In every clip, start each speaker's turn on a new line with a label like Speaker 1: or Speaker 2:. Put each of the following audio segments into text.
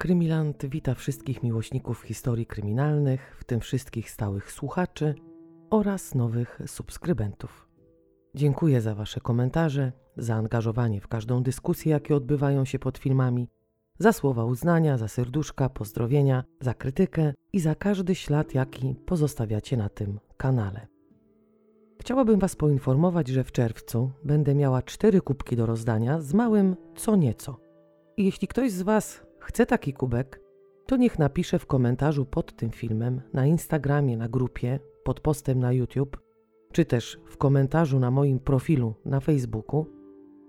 Speaker 1: Krymiland wita wszystkich miłośników historii kryminalnych, w tym wszystkich stałych słuchaczy oraz nowych subskrybentów. Dziękuję za Wasze komentarze, zaangażowanie w każdą dyskusję, jakie odbywają się pod filmami, za słowa uznania, za serduszka, pozdrowienia, za krytykę i za każdy ślad, jaki pozostawiacie na tym kanale. Chciałabym Was poinformować, że w czerwcu będę miała cztery kubki do rozdania z małym co nieco. I jeśli ktoś z Was chce taki kubek, to niech napisze w komentarzu pod tym filmem, na Instagramie, na grupie, pod postem na YouTube, czy też w komentarzu na moim profilu na Facebooku,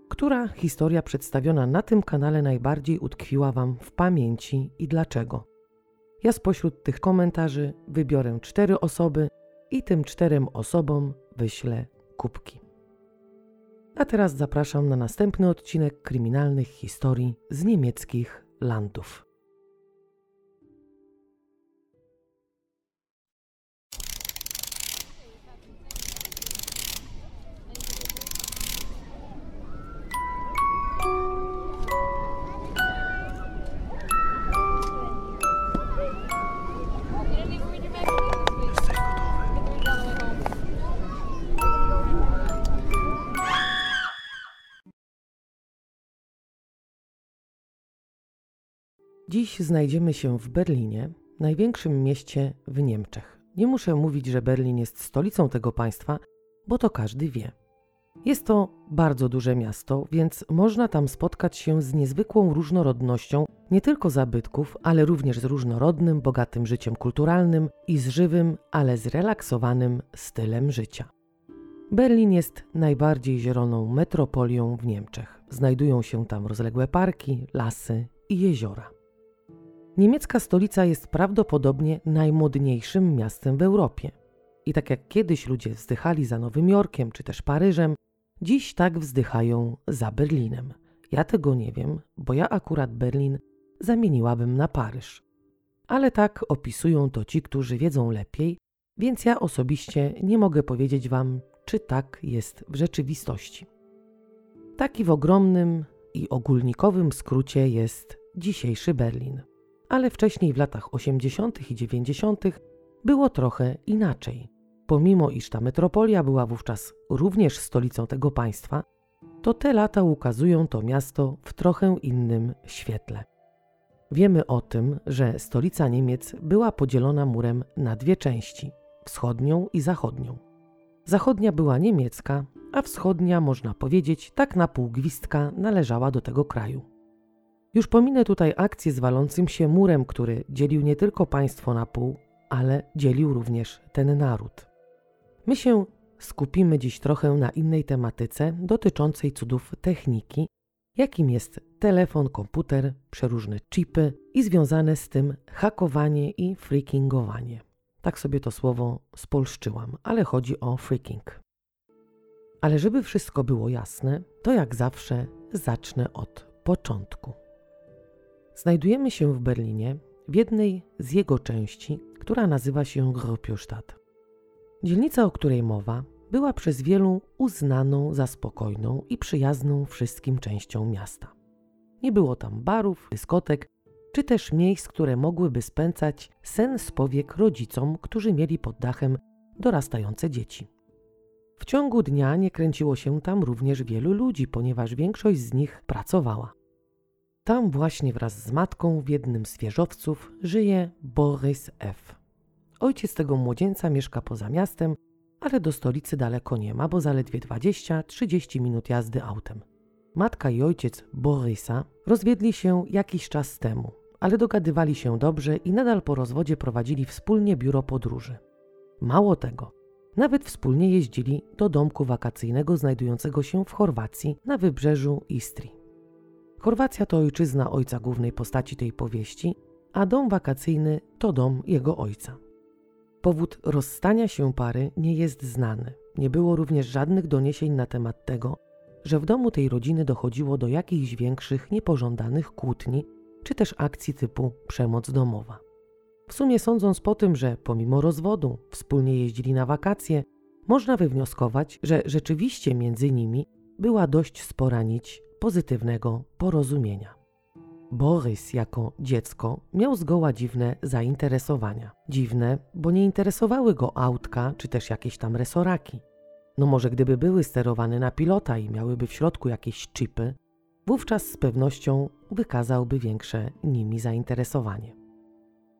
Speaker 1: która historia przedstawiona na tym kanale najbardziej utkwiła Wam w pamięci i dlaczego. Ja spośród tych komentarzy wybiorę cztery osoby i tym czterem osobom wyślę kubki. A teraz zapraszam na następny odcinek kryminalnych historii z niemieckich landów. Dziś znajdziemy się w Berlinie, największym mieście w Niemczech. Nie muszę mówić, że Berlin jest stolicą tego państwa, bo to każdy wie. Jest to bardzo duże miasto, więc można tam spotkać się z niezwykłą różnorodnością nie tylko zabytków, ale również z różnorodnym, bogatym życiem kulturalnym i z żywym, ale zrelaksowanym stylem życia. Berlin jest najbardziej zieloną metropolią w Niemczech. Znajdują się tam rozległe parki, lasy i jeziora. Niemiecka stolica jest prawdopodobnie najmodniejszym miastem w Europie. I tak jak kiedyś ludzie wzdychali za Nowym Jorkiem czy też Paryżem, dziś tak wzdychają za Berlinem. Ja tego nie wiem, bo ja akurat Berlin zamieniłabym na Paryż. Ale tak opisują to ci, którzy wiedzą lepiej, więc ja osobiście nie mogę powiedzieć wam, czy tak jest w rzeczywistości. Taki w ogromnym i ogólnikowym skrócie jest dzisiejszy Berlin ale wcześniej w latach 80. i 90. było trochę inaczej. Pomimo iż ta metropolia była wówczas również stolicą tego państwa, to te lata ukazują to miasto w trochę innym świetle. Wiemy o tym, że stolica Niemiec była podzielona murem na dwie części wschodnią i zachodnią. Zachodnia była niemiecka, a wschodnia, można powiedzieć, tak na pół gwizdka należała do tego kraju. Już pominę tutaj akcję z walącym się murem, który dzielił nie tylko państwo na pół, ale dzielił również ten naród. My się skupimy dziś trochę na innej tematyce dotyczącej cudów techniki, jakim jest telefon, komputer, przeróżne chipy i związane z tym hakowanie i freakingowanie. Tak sobie to słowo spolszczyłam, ale chodzi o freaking. Ale żeby wszystko było jasne, to jak zawsze zacznę od początku. Znajdujemy się w Berlinie, w jednej z jego części, która nazywa się Gropiustadt. Dzielnica, o której mowa, była przez wielu uznaną za spokojną i przyjazną wszystkim częścią miasta. Nie było tam barów, dyskotek, czy też miejsc, które mogłyby spędzać sen z powiek rodzicom, którzy mieli pod dachem dorastające dzieci. W ciągu dnia nie kręciło się tam również wielu ludzi, ponieważ większość z nich pracowała. Tam właśnie wraz z matką w jednym z wieżowców żyje Borys F. Ojciec tego młodzieńca mieszka poza miastem, ale do stolicy daleko nie ma, bo zaledwie 20-30 minut jazdy autem. Matka i ojciec Borysa rozwiedli się jakiś czas temu, ale dogadywali się dobrze i nadal po rozwodzie prowadzili wspólnie biuro podróży. Mało tego, nawet wspólnie jeździli do domku wakacyjnego znajdującego się w Chorwacji na wybrzeżu Istrii. Chorwacja to ojczyzna ojca głównej postaci tej powieści, a dom wakacyjny to dom jego ojca. Powód rozstania się pary nie jest znany. Nie było również żadnych doniesień na temat tego, że w domu tej rodziny dochodziło do jakichś większych, niepożądanych kłótni, czy też akcji typu przemoc domowa. W sumie sądząc po tym, że pomimo rozwodu wspólnie jeździli na wakacje, można wywnioskować, że rzeczywiście między nimi była dość spora nić pozytywnego porozumienia. Borys jako dziecko miał zgoła dziwne zainteresowania. Dziwne, bo nie interesowały go autka czy też jakieś tam resoraki. No może gdyby były sterowane na pilota i miałyby w środku jakieś chipy, wówczas z pewnością wykazałby większe nimi zainteresowanie.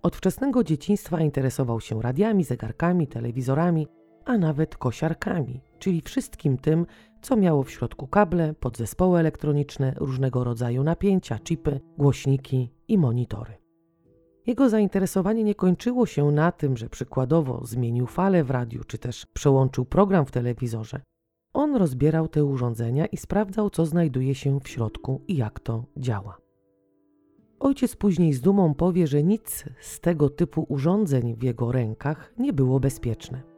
Speaker 1: Od wczesnego dzieciństwa interesował się radiami, zegarkami, telewizorami, a nawet kosiarkami, czyli wszystkim tym, co miało w środku kable, podzespoły elektroniczne, różnego rodzaju napięcia, chipy, głośniki i monitory. Jego zainteresowanie nie kończyło się na tym, że przykładowo zmienił falę w radiu czy też przełączył program w telewizorze. On rozbierał te urządzenia i sprawdzał, co znajduje się w środku i jak to działa. Ojciec później z dumą powie, że nic z tego typu urządzeń w jego rękach nie było bezpieczne.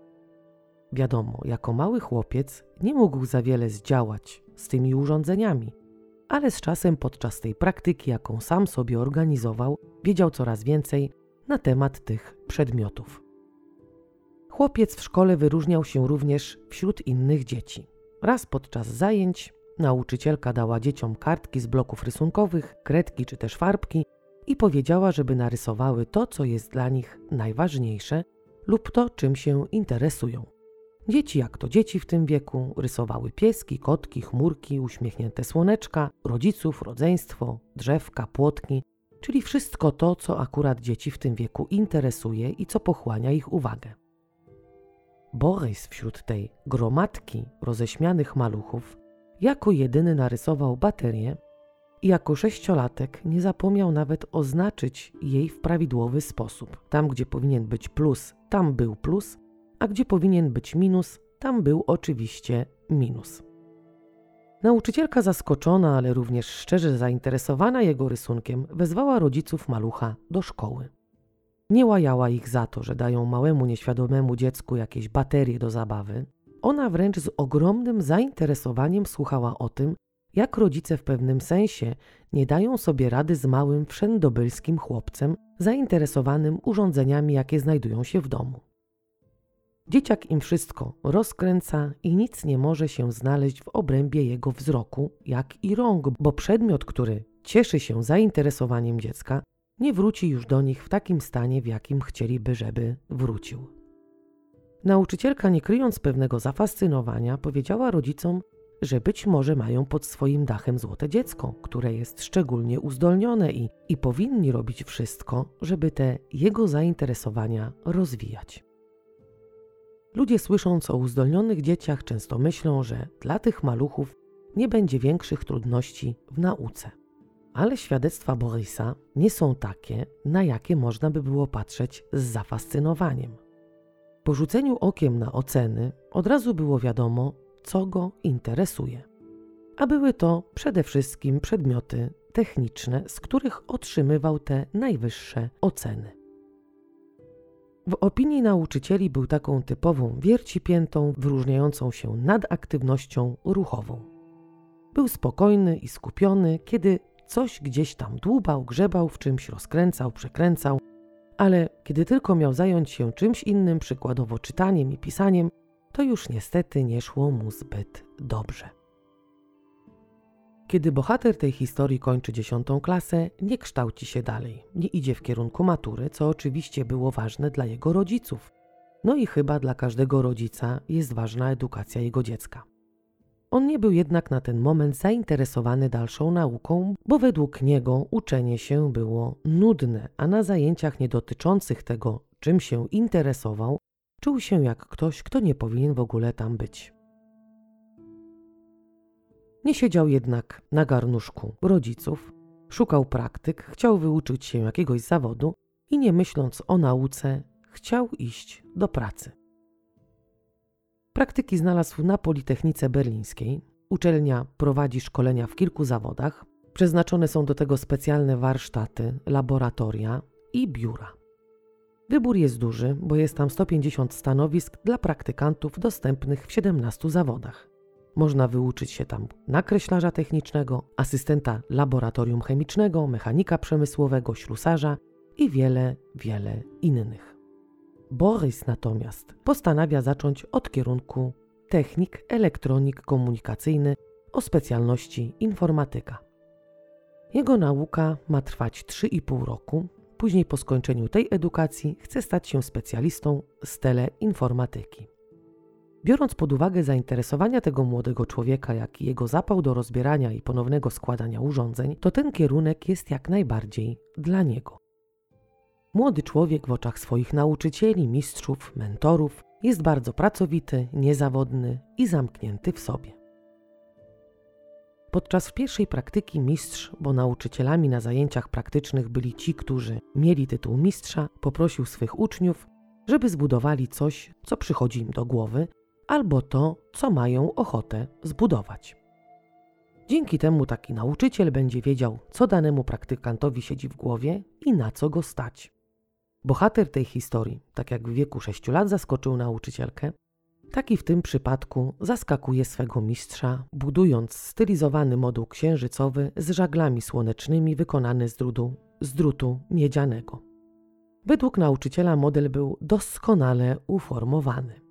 Speaker 1: Wiadomo, jako mały chłopiec nie mógł za wiele zdziałać z tymi urządzeniami, ale z czasem podczas tej praktyki, jaką sam sobie organizował, wiedział coraz więcej na temat tych przedmiotów. Chłopiec w szkole wyróżniał się również wśród innych dzieci. Raz podczas zajęć nauczycielka dała dzieciom kartki z bloków rysunkowych, kredki czy też farbki i powiedziała, żeby narysowały to, co jest dla nich najważniejsze lub to, czym się interesują. Dzieci, jak to dzieci w tym wieku, rysowały pieski, kotki, chmurki, uśmiechnięte słoneczka, rodziców, rodzeństwo, drzewka, płotki, czyli wszystko to, co akurat dzieci w tym wieku interesuje i co pochłania ich uwagę. Borys wśród tej gromadki roześmianych maluchów jako jedyny narysował baterię i jako sześciolatek nie zapomniał nawet oznaczyć jej w prawidłowy sposób. Tam, gdzie powinien być plus, tam był plus, a gdzie powinien być minus, tam był oczywiście minus. Nauczycielka zaskoczona, ale również szczerze zainteresowana jego rysunkiem, wezwała rodziców malucha do szkoły. Nie łajała ich za to, że dają małemu nieświadomemu dziecku jakieś baterie do zabawy. Ona wręcz z ogromnym zainteresowaniem słuchała o tym, jak rodzice w pewnym sensie nie dają sobie rady z małym wszędobylskim chłopcem zainteresowanym urządzeniami, jakie znajdują się w domu. Dzieciak im wszystko rozkręca i nic nie może się znaleźć w obrębie jego wzroku, jak i rąk, bo przedmiot, który cieszy się zainteresowaniem dziecka, nie wróci już do nich w takim stanie, w jakim chcieliby, żeby wrócił. Nauczycielka, nie kryjąc pewnego zafascynowania, powiedziała rodzicom, że być może mają pod swoim dachem złote dziecko, które jest szczególnie uzdolnione i, i powinni robić wszystko, żeby te jego zainteresowania rozwijać. Ludzie słysząc o uzdolnionych dzieciach często myślą, że dla tych maluchów nie będzie większych trudności w nauce. Ale świadectwa Borysa nie są takie, na jakie można by było patrzeć z zafascynowaniem. Po rzuceniu okiem na oceny od razu było wiadomo, co go interesuje. A były to przede wszystkim przedmioty techniczne, z których otrzymywał te najwyższe oceny. W opinii nauczycieli był taką typową wiercipiętą, wyróżniającą się nadaktywnością ruchową. Był spokojny i skupiony, kiedy coś gdzieś tam dłubał, grzebał, w czymś rozkręcał, przekręcał, ale kiedy tylko miał zająć się czymś innym, przykładowo czytaniem i pisaniem, to już niestety nie szło mu zbyt dobrze. Kiedy bohater tej historii kończy dziesiątą klasę, nie kształci się dalej, nie idzie w kierunku matury, co oczywiście było ważne dla jego rodziców. No i chyba dla każdego rodzica jest ważna edukacja jego dziecka. On nie był jednak na ten moment zainteresowany dalszą nauką, bo według niego uczenie się było nudne, a na zajęciach nie dotyczących tego, czym się interesował, czuł się jak ktoś, kto nie powinien w ogóle tam być. Nie siedział jednak na garnuszku rodziców, szukał praktyk, chciał wyuczyć się jakiegoś zawodu i nie myśląc o nauce, chciał iść do pracy. Praktyki znalazł na Politechnice Berlińskiej. Uczelnia prowadzi szkolenia w kilku zawodach. Przeznaczone są do tego specjalne warsztaty, laboratoria i biura. Wybór jest duży, bo jest tam 150 stanowisk dla praktykantów dostępnych w 17 zawodach. Można wyuczyć się tam nakreślarza technicznego, asystenta laboratorium chemicznego, mechanika przemysłowego, ślusarza i wiele, wiele innych. Borys natomiast postanawia zacząć od kierunku technik elektronik komunikacyjny o specjalności informatyka. Jego nauka ma trwać 3,5 roku. Później po skończeniu tej edukacji chce stać się specjalistą z teleinformatyki. Biorąc pod uwagę zainteresowania tego młodego człowieka, jak i jego zapał do rozbierania i ponownego składania urządzeń, to ten kierunek jest jak najbardziej dla niego. Młody człowiek w oczach swoich nauczycieli, mistrzów, mentorów jest bardzo pracowity, niezawodny i zamknięty w sobie. Podczas pierwszej praktyki mistrz, bo nauczycielami na zajęciach praktycznych byli ci, którzy mieli tytuł mistrza, poprosił swych uczniów, żeby zbudowali coś, co przychodzi im do głowy, albo to, co mają ochotę zbudować. Dzięki temu taki nauczyciel będzie wiedział, co danemu praktykantowi siedzi w głowie i na co go stać. Bohater tej historii, tak jak w wieku 6 lat zaskoczył nauczycielkę, taki w tym przypadku zaskakuje swego mistrza, budując stylizowany moduł księżycowy z żaglami słonecznymi wykonany z drutu, z drutu miedzianego. Według nauczyciela model był doskonale uformowany.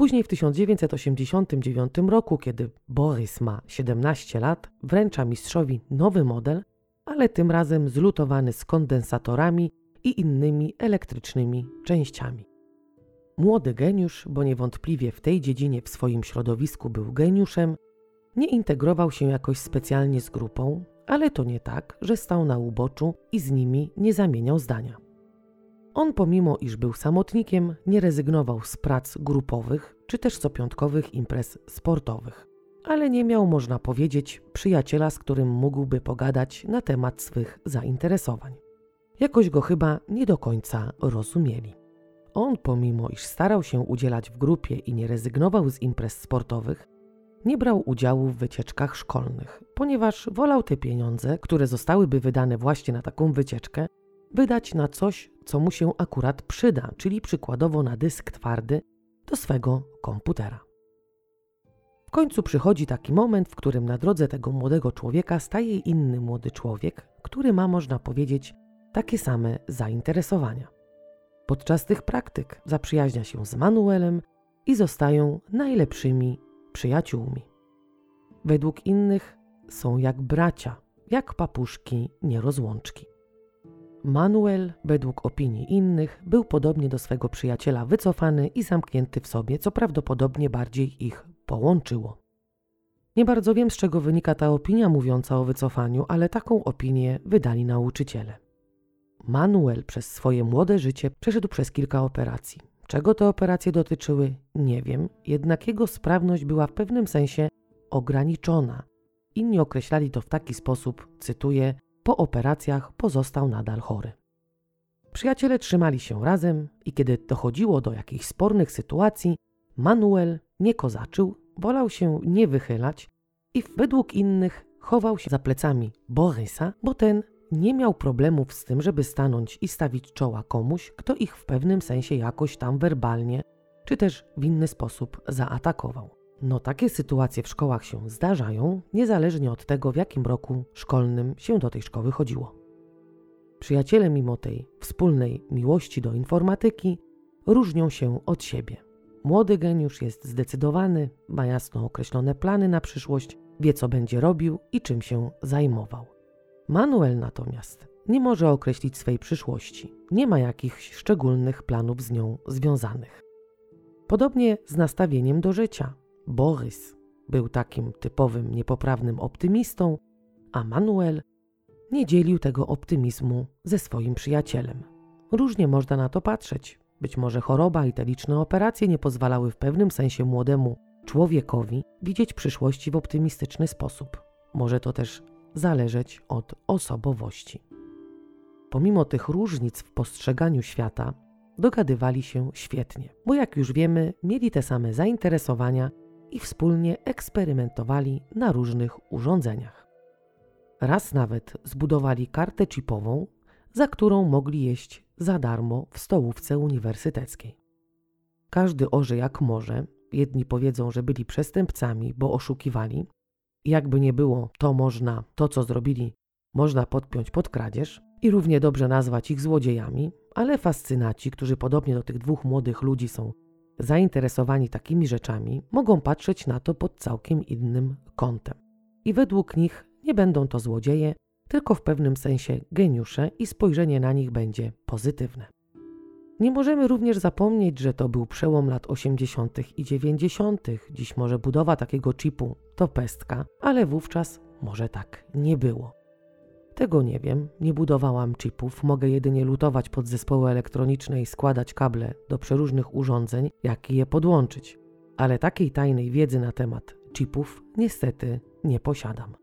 Speaker 1: Później w 1989 roku, kiedy Boris ma 17 lat, wręcza mistrzowi nowy model, ale tym razem zlutowany z kondensatorami i innymi elektrycznymi częściami. Młody geniusz, bo niewątpliwie w tej dziedzinie w swoim środowisku był geniuszem, nie integrował się jakoś specjalnie z grupą, ale to nie tak, że stał na uboczu i z nimi nie zamieniał zdania. On, pomimo iż był samotnikiem, nie rezygnował z prac grupowych czy też copiątkowych imprez sportowych, ale nie miał, można powiedzieć, przyjaciela, z którym mógłby pogadać na temat swych zainteresowań. Jakoś go chyba nie do końca rozumieli. On, pomimo iż starał się udzielać w grupie i nie rezygnował z imprez sportowych, nie brał udziału w wycieczkach szkolnych, ponieważ wolał te pieniądze, które zostałyby wydane właśnie na taką wycieczkę, wydać na coś, co mu się akurat przyda, czyli przykładowo na dysk twardy do swego komputera. W końcu przychodzi taki moment, w którym na drodze tego młodego człowieka staje inny młody człowiek, który ma, można powiedzieć, takie same zainteresowania. Podczas tych praktyk zaprzyjaźnia się z Manuelem i zostają najlepszymi przyjaciółmi. Według innych są jak bracia, jak papuszki nierozłączki. Manuel, według opinii innych, był podobnie do swego przyjaciela wycofany i zamknięty w sobie, co prawdopodobnie bardziej ich połączyło. Nie bardzo wiem, z czego wynika ta opinia mówiąca o wycofaniu, ale taką opinię wydali nauczyciele. Manuel przez swoje młode życie przeszedł przez kilka operacji. Czego te operacje dotyczyły, nie wiem, jednak jego sprawność była w pewnym sensie ograniczona. Inni określali to w taki sposób, cytuję, po operacjach pozostał nadal chory. Przyjaciele trzymali się razem i kiedy dochodziło do jakichś spornych sytuacji, Manuel nie kozaczył, wolał się nie wychylać i według innych chował się za plecami Borysa, bo ten nie miał problemów z tym, żeby stanąć i stawić czoła komuś, kto ich w pewnym sensie jakoś tam werbalnie czy też w inny sposób zaatakował. No takie sytuacje w szkołach się zdarzają, niezależnie od tego, w jakim roku szkolnym się do tej szkoły chodziło. Przyjaciele, mimo tej wspólnej miłości do informatyki, różnią się od siebie. Młody geniusz jest zdecydowany, ma jasno określone plany na przyszłość, wie co będzie robił i czym się zajmował. Manuel natomiast nie może określić swej przyszłości, nie ma jakichś szczególnych planów z nią związanych. Podobnie z nastawieniem do życia. Borys był takim typowym niepoprawnym optymistą, a Manuel nie dzielił tego optymizmu ze swoim przyjacielem. Różnie można na to patrzeć. Być może choroba i te liczne operacje nie pozwalały w pewnym sensie młodemu człowiekowi widzieć przyszłości w optymistyczny sposób. Może to też zależeć od osobowości. Pomimo tych różnic w postrzeganiu świata, dogadywali się świetnie, bo jak już wiemy, mieli te same zainteresowania i wspólnie eksperymentowali na różnych urządzeniach. Raz nawet zbudowali kartę chipową, za którą mogli jeść za darmo w stołówce uniwersyteckiej. Każdy orze jak może, jedni powiedzą, że byli przestępcami, bo oszukiwali, jakby nie było, to można, to co zrobili, można podpiąć pod kradzież i równie dobrze nazwać ich złodziejami, ale fascynaci, którzy podobnie do tych dwóch młodych ludzi są zainteresowani takimi rzeczami, mogą patrzeć na to pod całkiem innym kątem. I według nich nie będą to złodzieje, tylko w pewnym sensie geniusze i spojrzenie na nich będzie pozytywne. Nie możemy również zapomnieć, że to był przełom lat 80. i 90. Dziś może budowa takiego chipu to pestka, ale wówczas może tak nie było. Tego nie wiem, nie budowałam chipów, mogę jedynie lutować podzespoły elektroniczne i składać kable do przeróżnych urządzeń, jak i je podłączyć. Ale takiej tajnej wiedzy na temat chipów niestety nie posiadam.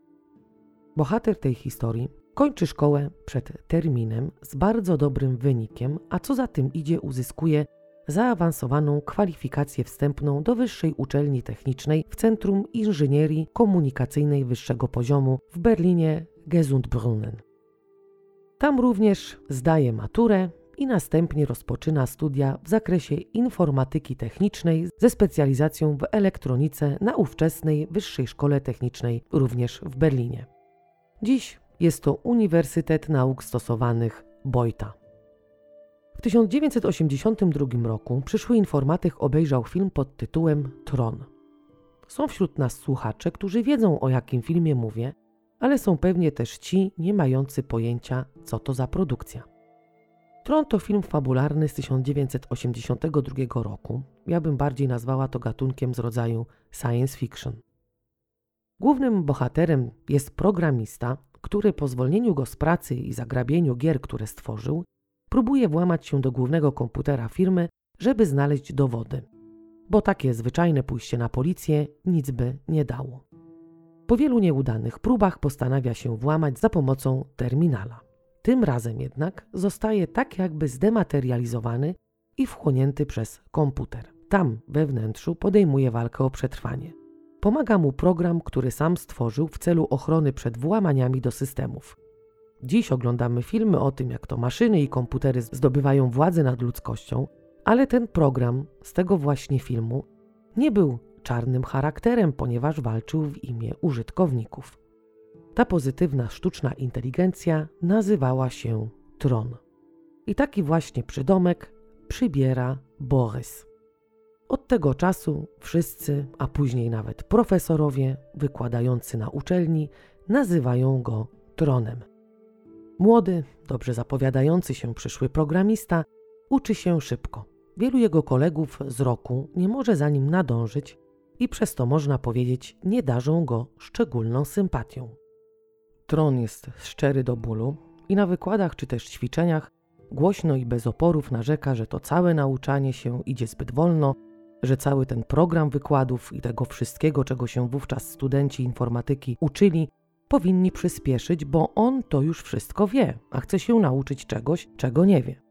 Speaker 1: Bohater tej historii kończy szkołę przed terminem z bardzo dobrym wynikiem, a co za tym idzie, uzyskuje zaawansowaną kwalifikację wstępną do Wyższej Uczelni Technicznej w Centrum Inżynierii Komunikacyjnej wyższego poziomu w Berlinie Gesundbrunnen. Tam również zdaje maturę i następnie rozpoczyna studia w zakresie informatyki technicznej ze specjalizacją w elektronice na ówczesnej Wyższej Szkole Technicznej również w Berlinie. Dziś jest to Uniwersytet Nauk Stosowanych Bojta. W 1982 roku przyszły informatyk obejrzał film pod tytułem Tron. Są wśród nas słuchacze, którzy wiedzą o jakim filmie mówię, ale są pewnie też ci nie mający pojęcia, co to za produkcja. Tron to film fabularny z 1982 roku. Ja bym bardziej nazwała to gatunkiem z rodzaju science fiction. Głównym bohaterem jest programista, który po zwolnieniu go z pracy i zagrabieniu gier, które stworzył, próbuje włamać się do głównego komputera firmy, żeby znaleźć dowody, bo takie zwyczajne pójście na policję nic by nie dało. Po wielu nieudanych próbach postanawia się włamać za pomocą terminala. Tym razem jednak zostaje tak jakby zdematerializowany i wchłonięty przez komputer. Tam we wnętrzu podejmuje walkę o przetrwanie. Pomaga mu program, który sam stworzył w celu ochrony przed włamaniami do systemów. Dziś oglądamy filmy o tym, jak to maszyny i komputery zdobywają władzę nad ludzkością, ale ten program z tego właśnie filmu nie był czarnym charakterem, ponieważ walczył w imię użytkowników. Ta pozytywna sztuczna inteligencja nazywała się Tron. I taki właśnie przydomek przybiera Borys. Od tego czasu wszyscy, a później nawet profesorowie wykładający na uczelni nazywają go Tronem. Młody, dobrze zapowiadający się przyszły programista uczy się szybko. Wielu jego kolegów z roku nie może za nim nadążyć i przez to można powiedzieć nie darzą go szczególną sympatią. Tron jest szczery do bólu i na wykładach czy też ćwiczeniach głośno i bez oporów narzeka, że to całe nauczanie się idzie zbyt wolno, że cały ten program wykładów i tego wszystkiego, czego się wówczas studenci informatyki uczyli, powinni przyspieszyć, bo on to już wszystko wie, a chce się nauczyć czegoś, czego nie wie.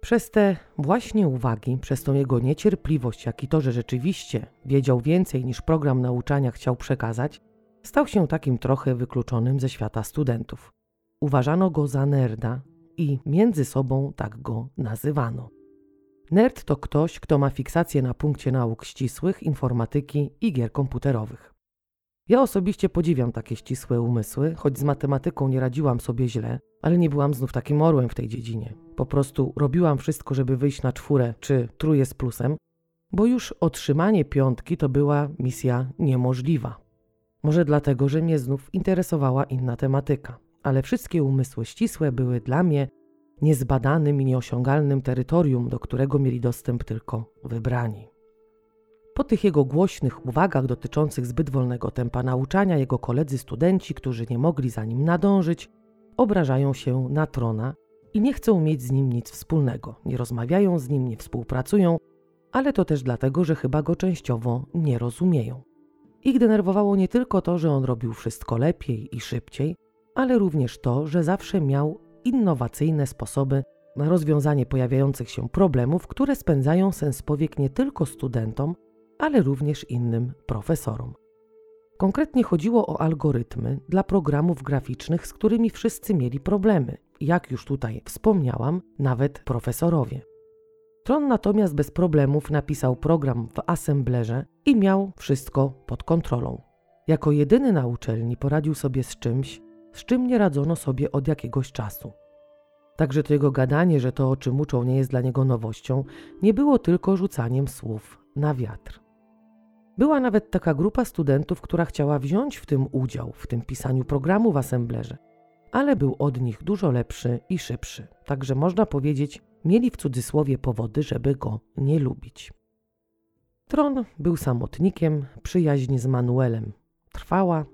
Speaker 1: Przez te właśnie uwagi, przez tą jego niecierpliwość, jak i to, że rzeczywiście wiedział więcej niż program nauczania chciał przekazać, stał się takim trochę wykluczonym ze świata studentów. Uważano go za nerda i między sobą tak go nazywano. Nerd to ktoś, kto ma fiksację na punkcie nauk ścisłych, informatyki i gier komputerowych. Ja osobiście podziwiam takie ścisłe umysły, choć z matematyką nie radziłam sobie źle, ale nie byłam znów takim orłem w tej dziedzinie. Po prostu robiłam wszystko, żeby wyjść na czwórę czy trójkę z plusem, bo już otrzymanie piątki to była misja niemożliwa. Może dlatego, że mnie znów interesowała inna tematyka, ale wszystkie umysły ścisłe były dla mnie niezbadanym i nieosiągalnym terytorium, do którego mieli dostęp tylko wybrani. Po tych jego głośnych uwagach dotyczących zbyt wolnego tempa nauczania, jego koledzy studenci, którzy nie mogli za nim nadążyć, obrażają się na trona i nie chcą mieć z nim nic wspólnego. Nie rozmawiają z nim, nie współpracują, ale to też dlatego, że chyba go częściowo nie rozumieją. Ich denerwowało nie tylko to, że on robił wszystko lepiej i szybciej, ale również to, że zawsze miał innowacyjne sposoby na rozwiązanie pojawiających się problemów, które spędzają sens powiek nie tylko studentom, ale również innym profesorom. Konkretnie chodziło o algorytmy dla programów graficznych, z którymi wszyscy mieli problemy. Jak już tutaj wspomniałam, nawet profesorowie. Tron natomiast bez problemów napisał program w Assemblerze i miał wszystko pod kontrolą. Jako jedyny na uczelni poradził sobie z czymś, z czym nie radzono sobie od jakiegoś czasu. Także to jego gadanie, że to o czym uczą nie jest dla niego nowością, nie było tylko rzucaniem słów na wiatr. Była nawet taka grupa studentów, która chciała wziąć w tym udział, w tym pisaniu programu w Assemblerze, ale był od nich dużo lepszy i szybszy. Także można powiedzieć, mieli w cudzysłowie powody, żeby go nie lubić. Tron był samotnikiem, przyjaźń z Manuelem trwała,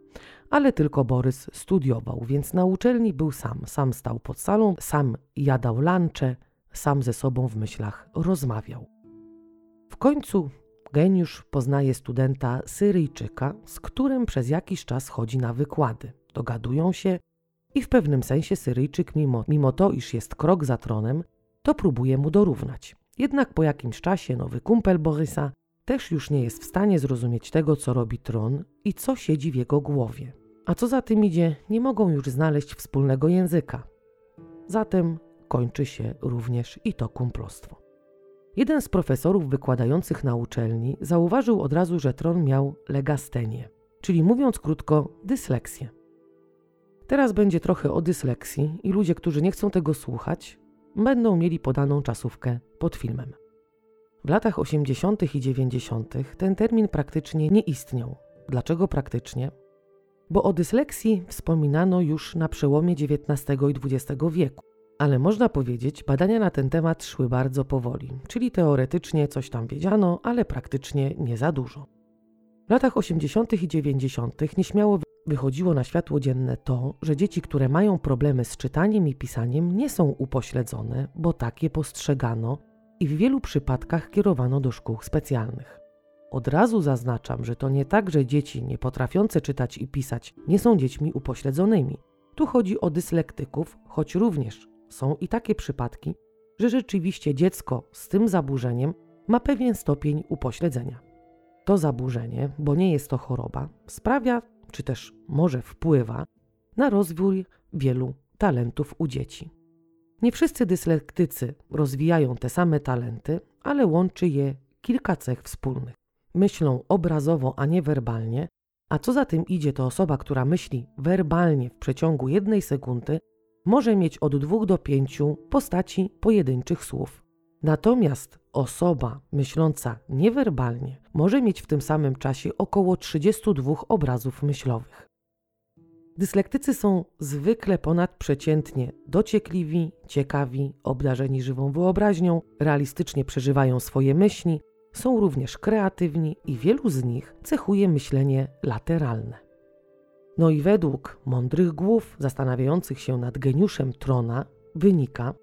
Speaker 1: ale tylko Borys studiował, więc na uczelni był sam. Sam stał pod salą, sam jadał lunche, sam ze sobą w myślach rozmawiał. W końcu geniusz poznaje studenta Syryjczyka, z którym przez jakiś czas chodzi na wykłady. Dogadują się i w pewnym sensie Syryjczyk, mimo, mimo to, iż jest krok za tronem, to próbuje mu dorównać. Jednak po jakimś czasie nowy kumpel Borysa też już nie jest w stanie zrozumieć tego, co robi tron i co siedzi w jego głowie. A co za tym idzie, nie mogą już znaleźć wspólnego języka. Zatem kończy się również i to kumplostwo. Jeden z profesorów wykładających na uczelni zauważył od razu, że tron miał legastenię, czyli mówiąc krótko, dysleksję. Teraz będzie trochę o dysleksji i ludzie, którzy nie chcą tego słuchać, będą mieli podaną czasówkę pod filmem. W latach 80. i 90. ten termin praktycznie nie istniał. Dlaczego praktycznie? Bo o dysleksji wspominano już na przełomie XIX i XX wieku. Ale można powiedzieć, badania na ten temat szły bardzo powoli, czyli teoretycznie coś tam wiedziano, ale praktycznie nie za dużo. W latach 80. i 90. nieśmiało wychodziło na światło dzienne to, że dzieci, które mają problemy z czytaniem i pisaniem, nie są upośledzone, bo takie postrzegano i w wielu przypadkach kierowano do szkół specjalnych. Od razu zaznaczam, że to nie tak, że dzieci nie potrafiące czytać i pisać nie są dziećmi upośledzonymi. Tu chodzi o dyslektyków, choć również są i takie przypadki, że rzeczywiście dziecko z tym zaburzeniem ma pewien stopień upośledzenia. To zaburzenie, bo nie jest to choroba, sprawia, czy też może wpływa na rozwój wielu talentów u dzieci. Nie wszyscy dyslektycy rozwijają te same talenty, ale łączy je kilka cech wspólnych. Myślą obrazowo, a nie werbalnie, a co za tym idzie, to osoba, która myśli werbalnie w przeciągu jednej sekundy, może mieć od dwóch do pięciu postaci pojedynczych słów. Natomiast osoba myśląca niewerbalnie może mieć w tym samym czasie około 32 obrazów myślowych. Dyslektycy są zwykle ponadprzeciętnie dociekliwi, ciekawi, obdarzeni żywą wyobraźnią, realistycznie przeżywają swoje myśli, są również kreatywni i wielu z nich cechuje myślenie lateralne. No i według mądrych głów zastanawiających się nad geniuszem trona wynika,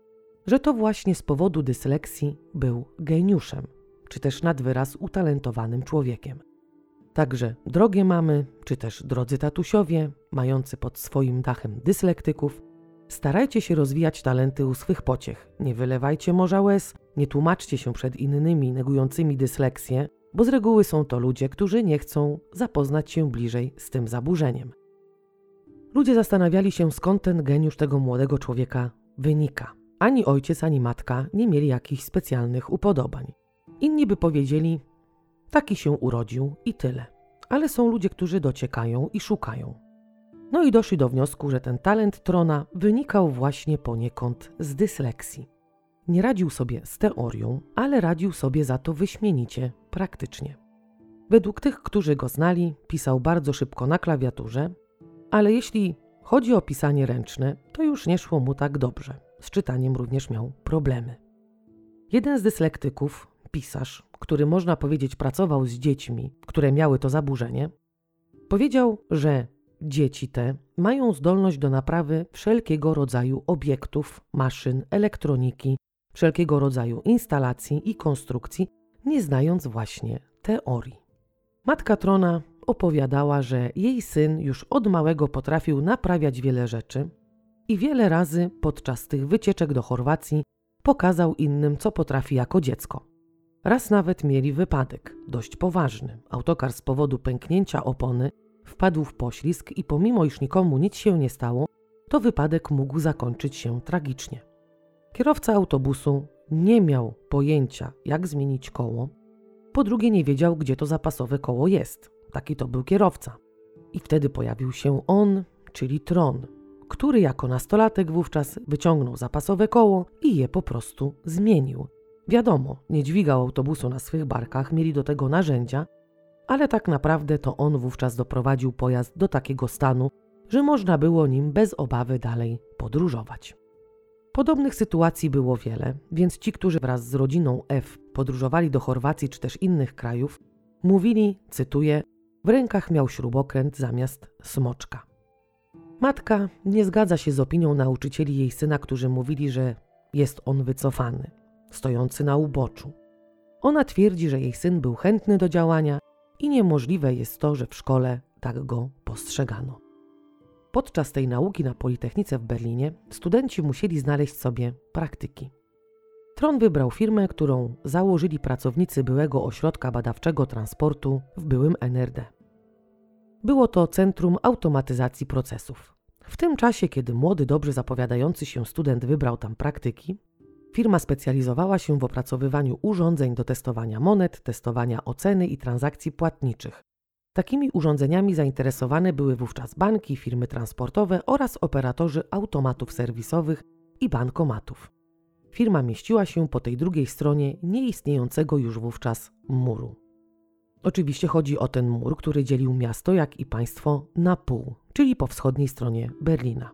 Speaker 1: że to właśnie z powodu dysleksji był geniuszem, czy też nad wyraz utalentowanym człowiekiem. Także drogie mamy, czy też drodzy tatusiowie, mający pod swoim dachem dyslektyków, starajcie się rozwijać talenty u swych pociech. Nie wylewajcie morza łez, nie tłumaczcie się przed innymi negującymi dysleksję, bo z reguły są to ludzie, którzy nie chcą zapoznać się bliżej z tym zaburzeniem. Ludzie zastanawiali się, skąd ten geniusz tego młodego człowieka wynika. Ani ojciec, ani matka nie mieli jakichś specjalnych upodobań. Inni by powiedzieli, taki się urodził i tyle. Ale są ludzie, którzy dociekają i szukają. No i doszli do wniosku, że ten talent trona wynikał właśnie poniekąd z dysleksji. Nie radził sobie z teorią, ale radził sobie za to wyśmienicie, praktycznie. Według tych, którzy go znali, pisał bardzo szybko na klawiaturze, ale jeśli chodzi o pisanie ręczne, to już nie szło mu tak dobrze. Z czytaniem również miał problemy. Jeden z dyslektyków, pisarz, który można powiedzieć pracował z dziećmi, które miały to zaburzenie, powiedział, że dzieci te mają zdolność do naprawy wszelkiego rodzaju obiektów, maszyn, elektroniki, wszelkiego rodzaju instalacji i konstrukcji, nie znając właśnie teorii. Matka Trona opowiadała, że jej syn już od małego potrafił naprawiać wiele rzeczy i wiele razy podczas tych wycieczek do Chorwacji pokazał innym, co potrafi jako dziecko. Raz nawet mieli wypadek, dość poważny. Autokar z powodu pęknięcia opony wpadł w poślizg i pomimo iż nikomu nic się nie stało, to wypadek mógł zakończyć się tragicznie. Kierowca autobusu nie miał pojęcia, jak zmienić koło, po drugie nie wiedział, gdzie to zapasowe koło jest. Taki to był kierowca. I wtedy pojawił się on, czyli Tron, który jako nastolatek wówczas wyciągnął zapasowe koło i je po prostu zmienił. Wiadomo, nie dźwigał autobusu na swych barkach, mieli do tego narzędzia, ale tak naprawdę to on wówczas doprowadził pojazd do takiego stanu, że można było nim bez obawy dalej podróżować. Podobnych sytuacji było wiele, więc ci, którzy wraz z rodziną F podróżowali do Chorwacji czy też innych krajów, mówili, cytuję, w rękach miał śrubokręt zamiast smoczka. Matka nie zgadza się z opinią nauczycieli jej syna, którzy mówili, że jest on wycofany, stojący na uboczu. Ona twierdzi, że jej syn był chętny do działania i niemożliwe jest to, że w szkole tak go postrzegano. Podczas tej nauki na Politechnice w Berlinie studenci musieli znaleźć sobie praktyki. Tron wybrał firmę, którą założyli pracownicy byłego ośrodka badawczego transportu w byłym NRD. Było to Centrum Automatyzacji Procesów. W tym czasie, kiedy młody, dobrze zapowiadający się student wybrał tam praktyki, firma specjalizowała się w opracowywaniu urządzeń do testowania monet, testowania oceny i transakcji płatniczych. Takimi urządzeniami zainteresowane były wówczas banki, firmy transportowe oraz operatorzy automatów serwisowych i bankomatów. Firma mieściła się po tej drugiej stronie nieistniejącego już wówczas muru. Oczywiście chodzi o ten mur, który dzielił miasto, jak i państwo na pół, czyli po wschodniej stronie Berlina.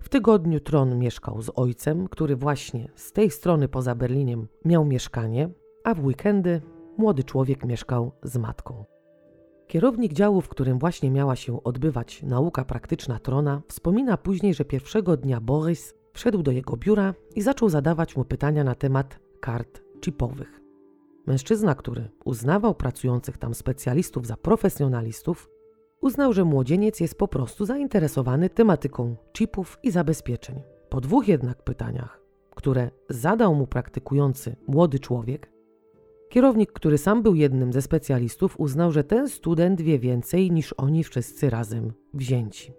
Speaker 1: W tygodniu Tron mieszkał z ojcem, który właśnie z tej strony poza Berlinem miał mieszkanie, a w weekendy młody człowiek mieszkał z matką. Kierownik działu, w którym właśnie miała się odbywać nauka praktyczna Trona, wspomina później, że pierwszego dnia Borys wszedł do jego biura i zaczął zadawać mu pytania na temat kart chipowych. Mężczyzna, który uznawał pracujących tam specjalistów za profesjonalistów, uznał, że młodzieniec jest po prostu zainteresowany tematyką chipów i zabezpieczeń. Po dwóch jednak pytaniach, które zadał mu praktykujący młody człowiek, kierownik, który sam był jednym ze specjalistów, uznał, że ten student wie więcej niż oni wszyscy razem wzięci.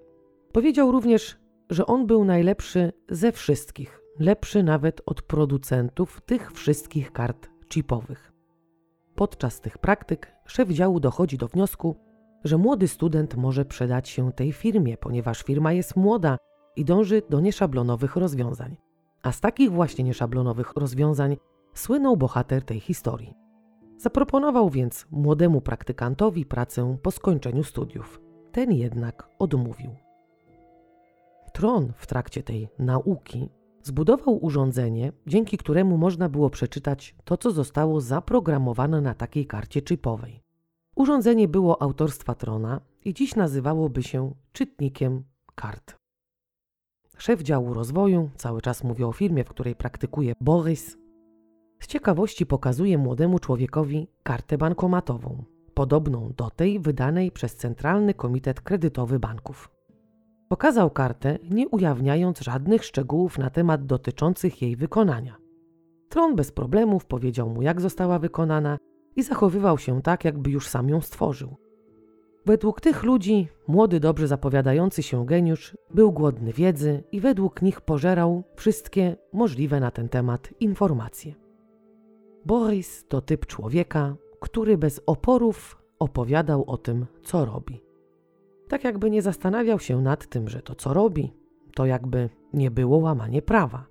Speaker 1: Powiedział również, że on był najlepszy ze wszystkich, lepszy nawet od producentów tych wszystkich kart chipowych. Podczas tych praktyk szef działu dochodzi do wniosku, że młody student może przydać się tej firmie, ponieważ firma jest młoda i dąży do nieszablonowych rozwiązań. A z takich właśnie nieszablonowych rozwiązań słynął bohater tej historii. Zaproponował więc młodemu praktykantowi pracę po skończeniu studiów. Ten jednak odmówił. Tron w trakcie tej nauki Zbudował urządzenie, dzięki któremu można było przeczytać to, co zostało zaprogramowane na takiej karcie chipowej. Urządzenie było autorstwa Trona i dziś nazywałoby się czytnikiem kart. Szef działu rozwoju, cały czas mówi o firmie, w której praktykuje Borys, z ciekawości pokazuje młodemu człowiekowi kartę bankomatową, podobną do tej wydanej przez Centralny Komitet Kredytowy Banków. Pokazał kartę, nie ujawniając żadnych szczegółów na temat dotyczących jej wykonania. Tron bez problemów powiedział mu, jak została wykonana i zachowywał się tak, jakby już sam ją stworzył. Według tych ludzi młody, dobrze zapowiadający się geniusz był głodny wiedzy i według nich pożerał wszystkie możliwe na ten temat informacje. Boris to typ człowieka, który bez oporów opowiadał o tym, co robi. Tak jakby nie zastanawiał się nad tym, że to co robi, to jakby nie było łamanie prawa,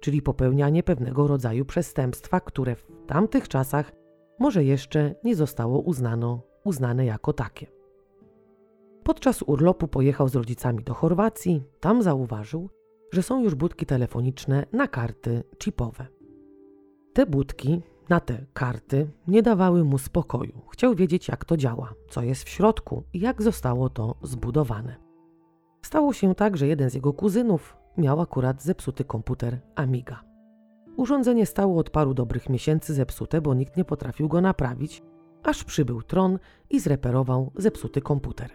Speaker 1: czyli popełnianie pewnego rodzaju przestępstwa, które w tamtych czasach może jeszcze nie zostało uznano, uznane jako takie. Podczas urlopu pojechał z rodzicami do Chorwacji, tam zauważył, że są już budki telefoniczne na karty chipowe. Te budki na te karty nie dawały mu spokoju. Chciał wiedzieć, jak to działa, co jest w środku i jak zostało to zbudowane. Stało się tak, że jeden z jego kuzynów miał akurat zepsuty komputer Amiga. Urządzenie stało od paru dobrych miesięcy zepsute, bo nikt nie potrafił go naprawić, aż przybył Tron i zreperował zepsuty komputer.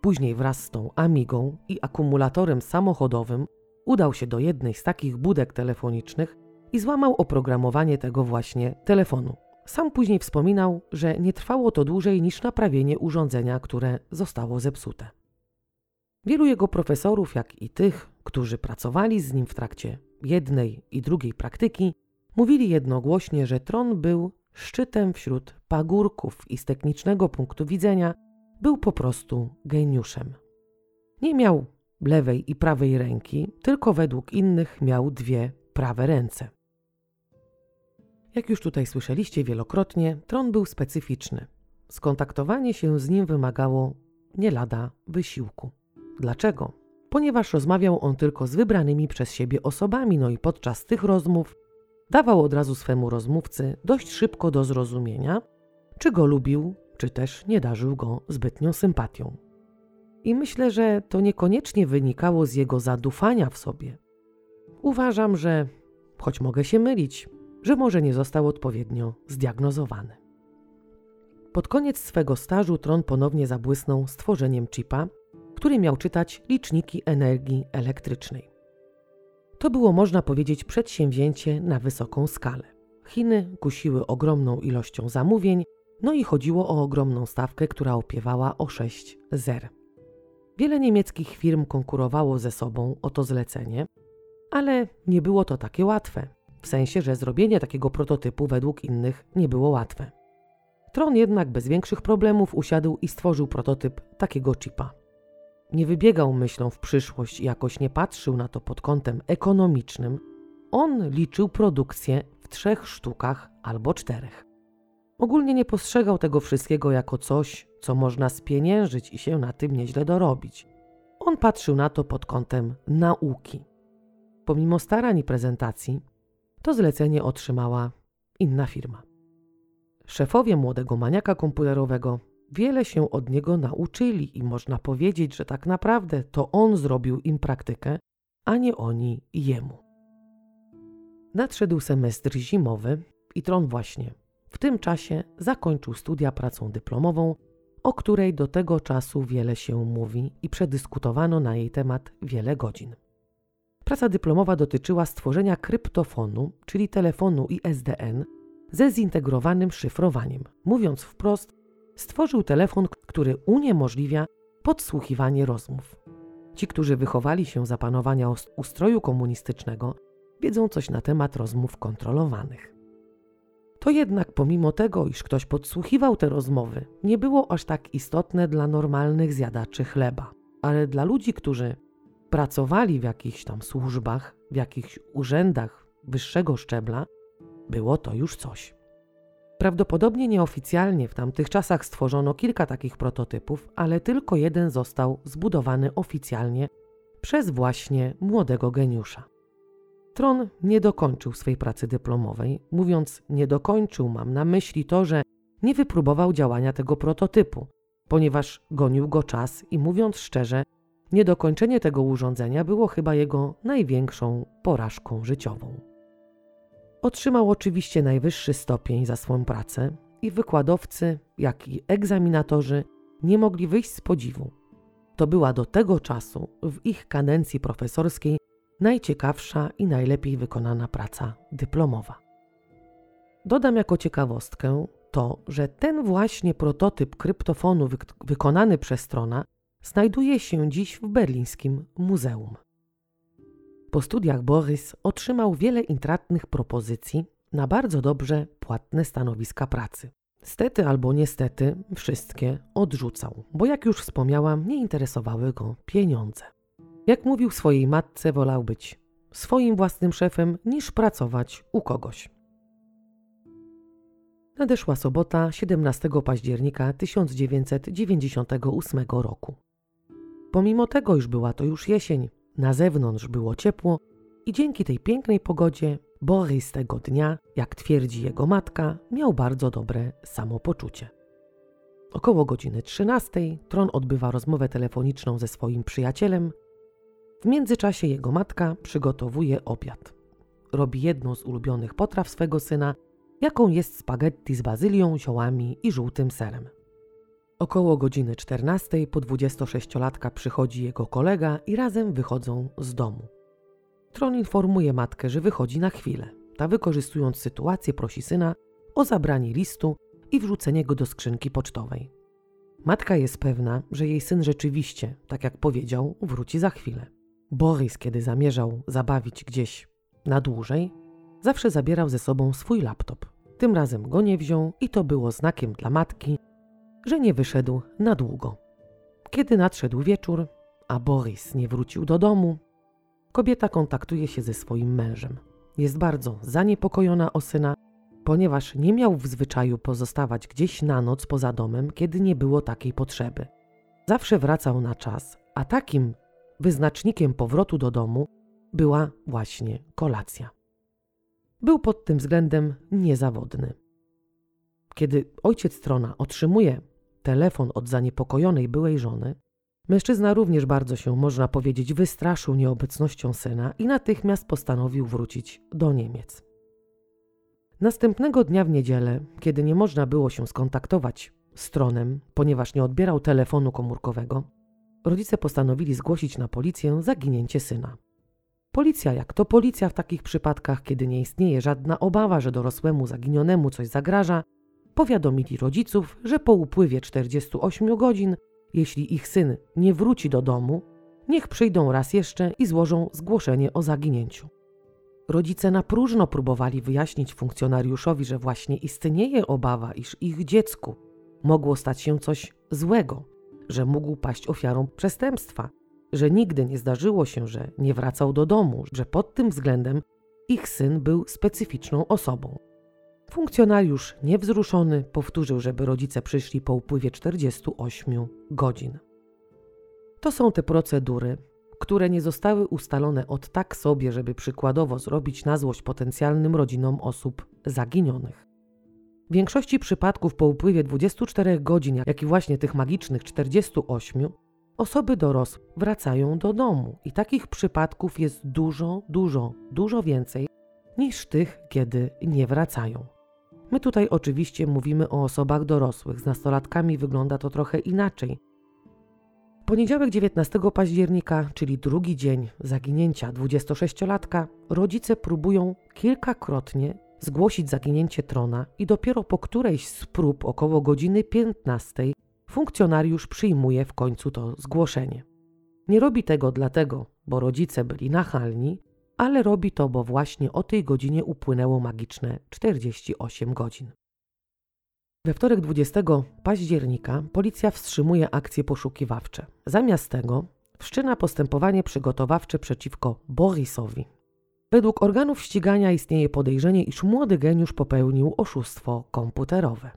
Speaker 1: Później wraz z tą Amigą i akumulatorem samochodowym udał się do jednej z takich budek telefonicznych, i złamał oprogramowanie tego właśnie telefonu. Sam później wspominał, że nie trwało to dłużej niż naprawienie urządzenia, które zostało zepsute. Wielu jego profesorów, jak i tych, którzy pracowali z nim w trakcie jednej i drugiej praktyki, mówili jednogłośnie, że Tron był szczytem wśród pagórków i z technicznego punktu widzenia był po prostu geniuszem. Nie miał lewej i prawej ręki, tylko według innych miał dwie prawe ręce. Jak już tutaj słyszeliście wielokrotnie, tron był specyficzny. Skontaktowanie się z nim wymagało nie lada wysiłku. Dlaczego? Ponieważ rozmawiał on tylko z wybranymi przez siebie osobami, no i podczas tych rozmów dawał od razu swemu rozmówcy dość szybko do zrozumienia, czy go lubił, czy też nie darzył go zbytnią sympatią. I myślę, że to niekoniecznie wynikało z jego zadufania w sobie. Uważam, że, choć mogę się mylić, że może nie został odpowiednio zdiagnozowany. Pod koniec swego stażu Tron ponownie zabłysnął stworzeniem chipa, który miał czytać liczniki energii elektrycznej. To było, można powiedzieć, przedsięwzięcie na wysoką skalę. Chiny kusiły ogromną ilością zamówień, no i chodziło o ogromną stawkę, która opiewała o 6 zer. Wiele niemieckich firm konkurowało ze sobą o to zlecenie, ale nie było to takie łatwe, w sensie, że zrobienie takiego prototypu według innych nie było łatwe. Tron jednak bez większych problemów usiadł i stworzył prototyp takiego chipa. Nie wybiegał myślą w przyszłość jakoś nie patrzył na to pod kątem ekonomicznym. On liczył produkcję w trzech sztukach albo czterech. Ogólnie nie postrzegał tego wszystkiego jako coś, co można spieniężyć i się na tym nieźle dorobić. On patrzył na to pod kątem nauki. Pomimo starań i prezentacji, to zlecenie otrzymała inna firma. Szefowie młodego maniaka komputerowego wiele się od niego nauczyli i można powiedzieć, że tak naprawdę to on zrobił im praktykę, a nie oni jemu. Nadszedł semestr zimowy i Tron właśnie w tym czasie zakończył studia pracą dyplomową, o której do tego czasu wiele się mówi i przedyskutowano na jej temat wiele godzin. Praca dyplomowa dotyczyła stworzenia kryptofonu, czyli telefonu ISDN, ze zintegrowanym szyfrowaniem. Mówiąc wprost, stworzył telefon, który uniemożliwia podsłuchiwanie rozmów. Ci, którzy wychowali się za panowania ustroju komunistycznego, wiedzą coś na temat rozmów kontrolowanych. To jednak pomimo tego, iż ktoś podsłuchiwał te rozmowy, nie było aż tak istotne dla normalnych zjadaczy chleba, ale dla ludzi, którzy pracowali w jakichś tam służbach, w jakichś urzędach wyższego szczebla, było to już coś. Prawdopodobnie nieoficjalnie w tamtych czasach stworzono kilka takich prototypów, ale tylko jeden został zbudowany oficjalnie przez właśnie młodego geniusza. Tron nie dokończył swej pracy dyplomowej. Mówiąc nie dokończył, mam na myśli to, że nie wypróbował działania tego prototypu, ponieważ gonił go czas i mówiąc szczerze, niedokończenie tego urządzenia było chyba jego największą porażką życiową. Otrzymał oczywiście najwyższy stopień za swą pracę i wykładowcy, jak i egzaminatorzy nie mogli wyjść z podziwu. To była do tego czasu w ich kadencji profesorskiej najciekawsza i najlepiej wykonana praca dyplomowa. Dodam jako ciekawostkę to, że ten właśnie prototyp kryptofonu wykonany przez strona znajduje się dziś w berlińskim muzeum. Po studiach Borys otrzymał wiele intratnych propozycji na bardzo dobrze płatne stanowiska pracy. Stety albo niestety wszystkie odrzucał, bo jak już wspomniałam, nie interesowały go pieniądze. Jak mówił swojej matce, wolał być swoim własnym szefem niż pracować u kogoś. Nadeszła sobota 17 października 1998 roku. Pomimo tego, iż była to już jesień, na zewnątrz było ciepło i dzięki tej pięknej pogodzie Borys tego dnia, jak twierdzi jego matka, miał bardzo dobre samopoczucie. Około godziny 13 Tron odbywa rozmowę telefoniczną ze swoim przyjacielem. W międzyczasie jego matka przygotowuje obiad. Robi jedną z ulubionych potraw swego syna, jaką jest spaghetti z bazylią, ziołami i żółtym serem. Około godziny 14 po 26-latka przychodzi jego kolega i razem wychodzą z domu. Tron informuje matkę, że wychodzi na chwilę. Ta wykorzystując sytuację prosi syna o zabranie listu i wrzucenie go do skrzynki pocztowej. Matka jest pewna, że jej syn rzeczywiście, tak jak powiedział, wróci za chwilę. Borys, kiedy zamierzał zabawić gdzieś na dłużej, zawsze zabierał ze sobą swój laptop. Tym razem go nie wziął i to było znakiem dla matki, że nie wyszedł na długo. Kiedy nadszedł wieczór, a Boris nie wrócił do domu, kobieta kontaktuje się ze swoim mężem. Jest bardzo zaniepokojona o syna, ponieważ nie miał w zwyczaju pozostawać gdzieś na noc poza domem, kiedy nie było takiej potrzeby. Zawsze wracał na czas, a takim wyznacznikiem powrotu do domu była właśnie kolacja. Był pod tym względem niezawodny. Kiedy ojciec Trona otrzymuje telefon od zaniepokojonej byłej żony, mężczyzna również bardzo się, można powiedzieć, wystraszył nieobecnością syna i natychmiast postanowił wrócić do Niemiec. Następnego dnia w niedzielę, kiedy nie można było się skontaktować z Tronem, ponieważ nie odbierał telefonu komórkowego, rodzice postanowili zgłosić na policję zaginięcie syna. Policja, jak to policja w takich przypadkach, kiedy nie istnieje żadna obawa, że dorosłemu zaginionemu coś zagraża, powiadomili rodziców, że po upływie 48 godzin, jeśli ich syn nie wróci do domu, niech przyjdą raz jeszcze i złożą zgłoszenie o zaginięciu. Rodzice na próżno próbowali wyjaśnić funkcjonariuszowi, że właśnie istnieje obawa, iż ich dziecku mogło stać się coś złego, że mógł paść ofiarą przestępstwa, że nigdy nie zdarzyło się, że nie wracał do domu, że pod tym względem ich syn był specyficzną osobą. Funkcjonariusz niewzruszony powtórzył, żeby rodzice przyszli po upływie 48 godzin. To są te procedury, które nie zostały ustalone od tak sobie, żeby przykładowo zrobić na złość potencjalnym rodzinom osób zaginionych. W większości przypadków po upływie 24 godzin, jak i właśnie tych magicznych 48, osoby dorosłe wracają do domu i takich przypadków jest dużo, dużo, dużo więcej niż tych, kiedy nie wracają. My tutaj oczywiście mówimy o osobach dorosłych, z nastolatkami wygląda to trochę inaczej. Poniedziałek 19 października, czyli drugi dzień zaginięcia 26-latka, rodzice próbują kilkakrotnie zgłosić zaginięcie trona i dopiero po którejś z prób około godziny 15 funkcjonariusz przyjmuje w końcu to zgłoszenie. Nie robi tego dlatego, bo rodzice byli nachalni, ale robi to, bo właśnie o tej godzinie upłynęło magiczne 48 godzin. We wtorek 20 października policja wstrzymuje akcje poszukiwawcze. Zamiast tego wszczyna postępowanie przygotowawcze przeciwko Borisowi. Według organów ścigania istnieje podejrzenie, iż młody geniusz popełnił oszustwo komputerowe.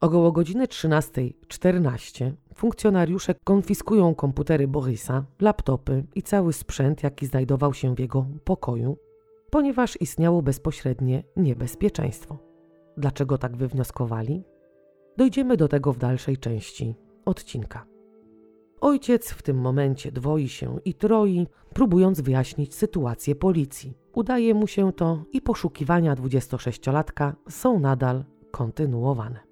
Speaker 1: Około godziny 13.14 funkcjonariusze konfiskują komputery Borisa, laptopy i cały sprzęt, jaki znajdował się w jego pokoju, ponieważ istniało bezpośrednie niebezpieczeństwo. Dlaczego tak wywnioskowali? Dojdziemy do tego w dalszej części odcinka. Ojciec w tym momencie dwoi się i troi, próbując wyjaśnić sytuację policji. Udaje mu się to i poszukiwania 26-latka są nadal kontynuowane.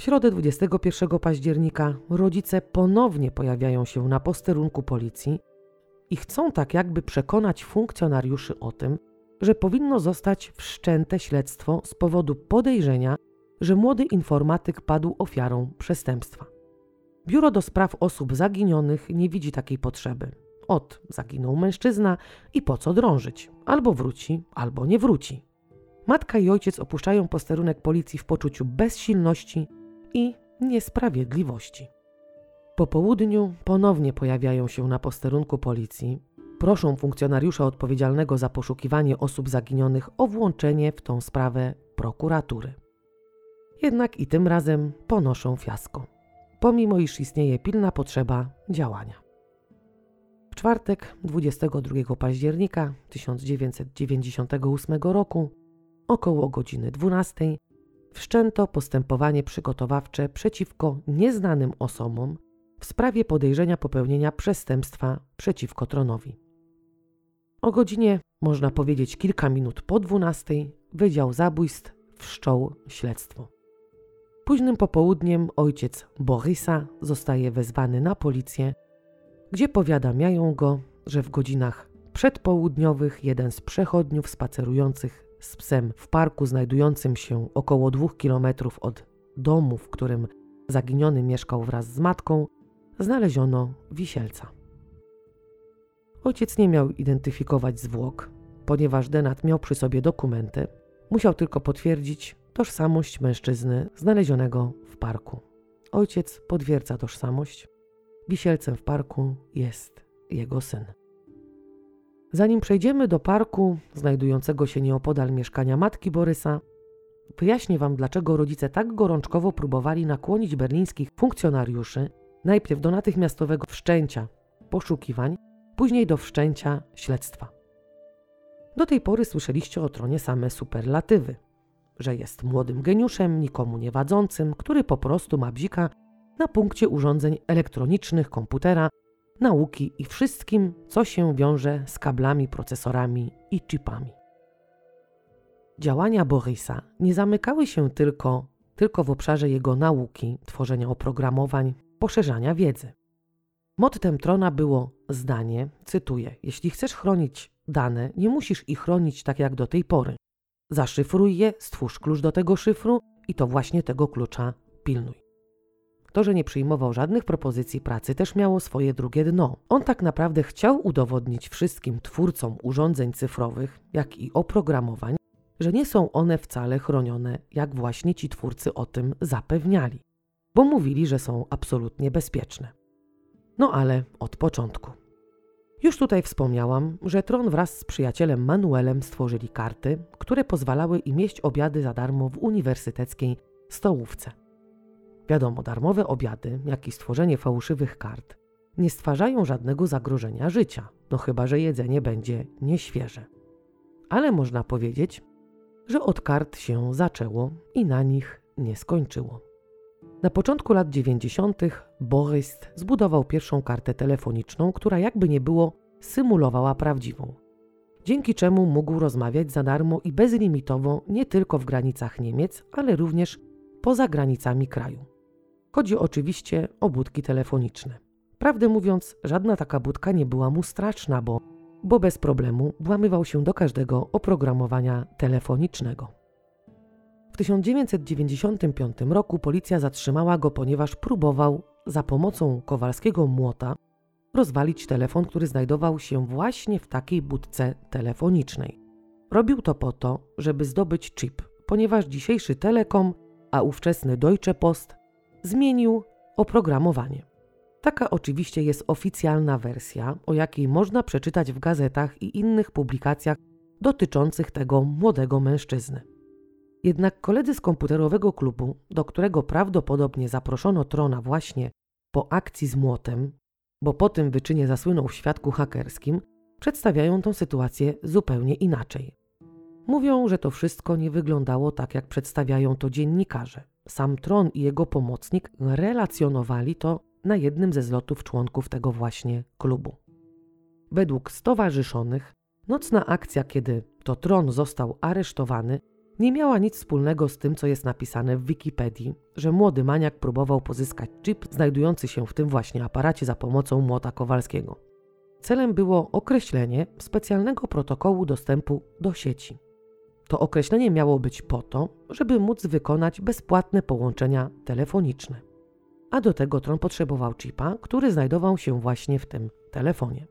Speaker 1: W środę 21 października rodzice ponownie pojawiają się na posterunku policji i chcą tak jakby przekonać funkcjonariuszy o tym, że powinno zostać wszczęte śledztwo z powodu podejrzenia, że młody informatyk padł ofiarą przestępstwa. Biuro do spraw osób zaginionych nie widzi takiej potrzeby. Ot, zaginął mężczyzna i po co drążyć? Albo wróci, albo nie wróci. Matka i ojciec opuszczają posterunek policji w poczuciu bezsilności i niesprawiedliwości. Po południu ponownie pojawiają się na posterunku policji. Proszą funkcjonariusza odpowiedzialnego za poszukiwanie osób zaginionych o włączenie w tą sprawę prokuratury. Jednak i tym razem ponoszą fiasko, pomimo iż istnieje pilna potrzeba działania. W czwartek 22 października 1998 roku około godziny 12 wszczęto postępowanie przygotowawcze przeciwko nieznanym osobom w sprawie podejrzenia popełnienia przestępstwa przeciwko tronowi. O godzinie, można powiedzieć kilka minut po 12, Wydział Zabójstw wszczął śledztwo. Późnym popołudniem ojciec Borysa zostaje wezwany na policję, gdzie powiadamiają go, że w godzinach przedpołudniowych jeden z przechodniów spacerujących z psem w parku znajdującym się około dwóch kilometrów od domu, w którym zaginiony mieszkał wraz z matką, znaleziono wisielca. Ojciec nie miał identyfikować zwłok, ponieważ Denat miał przy sobie dokumenty, musiał tylko potwierdzić tożsamość mężczyzny znalezionego w parku. Ojciec potwierdza tożsamość. Wisielcem w parku jest jego syn. Zanim przejdziemy do parku znajdującego się nieopodal mieszkania matki Borysa, wyjaśnię Wam, dlaczego rodzice tak gorączkowo próbowali nakłonić berlińskich funkcjonariuszy, Najpierw do natychmiastowego wszczęcia poszukiwań, później do wszczęcia śledztwa. Do tej pory słyszeliście o tronie same superlatywy, że jest młodym geniuszem, nikomu nie wadzącym, który po prostu ma bzika na punkcie urządzeń elektronicznych, komputera, nauki i wszystkim, co się wiąże z kablami, procesorami i chipami. Działania Borisa nie zamykały się tylko, tylko w obszarze jego nauki, tworzenia oprogramowań, poszerzania wiedzy. Mottem Trona było zdanie, cytuję: Jeśli chcesz chronić dane, nie musisz ich chronić tak jak do tej pory. Zaszyfruj je, stwórz klucz do tego szyfru i to właśnie tego klucza pilnuj. To, że nie przyjmował żadnych propozycji pracy, też miało swoje drugie dno. On tak naprawdę chciał udowodnić wszystkim twórcom urządzeń cyfrowych, jak i oprogramowań, że nie są one wcale chronione, jak właśnie ci twórcy o tym zapewniali, bo mówili, że są absolutnie bezpieczne. No ale od początku. Już tutaj wspomniałam, że Tron wraz z przyjacielem Manuelem stworzyli karty, które pozwalały im jeść obiady za darmo w uniwersyteckiej stołówce. Wiadomo, darmowe obiady, jak i stworzenie fałszywych kart, nie stwarzają żadnego zagrożenia życia, no chyba że jedzenie będzie nieświeże. Ale można powiedzieć, że od kart się zaczęło i na nich nie skończyło. Na początku lat 90. Borys zbudował pierwszą kartę telefoniczną, która jakby nie było symulowała prawdziwą. Dzięki czemu mógł rozmawiać za darmo i bezlimitowo nie tylko w granicach Niemiec, ale również poza granicami kraju. Chodzi oczywiście o budki telefoniczne. Prawdę mówiąc, żadna taka budka nie była mu straszna, bo, bo bez problemu włamywał się do każdego oprogramowania telefonicznego. W 1995 roku policja zatrzymała go, ponieważ próbował za pomocą kowalskiego młota rozwalić telefon, który znajdował się właśnie w takiej budce telefonicznej. Robił to po to, żeby zdobyć chip, ponieważ dzisiejszy Telekom, a ówczesny Deutsche Post zmienił oprogramowanie. Taka oczywiście jest oficjalna wersja, o jakiej można przeczytać w gazetach i innych publikacjach dotyczących tego młodego mężczyzny. Jednak koledzy z komputerowego klubu, do którego prawdopodobnie zaproszono Trona właśnie po akcji z młotem, bo po tym wyczynie zasłynął w świadku hakerskim, przedstawiają tę sytuację zupełnie inaczej. Mówią, że to wszystko nie wyglądało tak, jak przedstawiają to dziennikarze. Sam Tron i jego pomocnik relacjonowali to na jednym ze zlotów członków tego właśnie klubu. Według stowarzyszonych, nocna akcja, kiedy to Tron został aresztowany, nie miała nic wspólnego z tym, co jest napisane w Wikipedii, że młody maniak próbował pozyskać chip znajdujący się w tym właśnie aparacie za pomocą młota Kowalskiego. Celem było określenie specjalnego protokołu dostępu do sieci. To określenie miało być po to, żeby móc wykonać bezpłatne połączenia telefoniczne. A do tego Tron potrzebował chipa, który znajdował się właśnie w tym telefonie.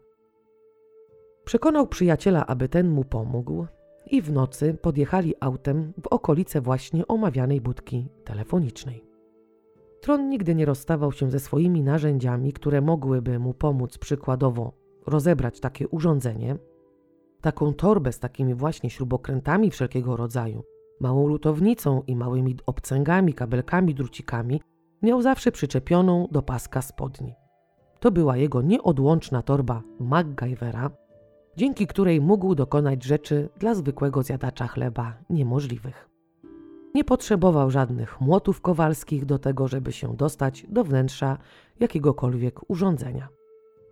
Speaker 1: Przekonał przyjaciela, aby ten mu pomógł, i w nocy podjechali autem w okolice właśnie omawianej budki telefonicznej. Tron nigdy nie rozstawał się ze swoimi narzędziami, które mogłyby mu pomóc przykładowo rozebrać takie urządzenie, taką torbę z takimi właśnie śrubokrętami wszelkiego rodzaju, małą lutownicą i małymi obcęgami, kabelkami, drucikami, miał zawsze przyczepioną do paska spodni. To była jego nieodłączna torba MacGyvera, dzięki której mógł dokonać rzeczy dla zwykłego zjadacza chleba niemożliwych. Nie potrzebował żadnych młotów kowalskich do tego, żeby się dostać do wnętrza jakiegokolwiek urządzenia.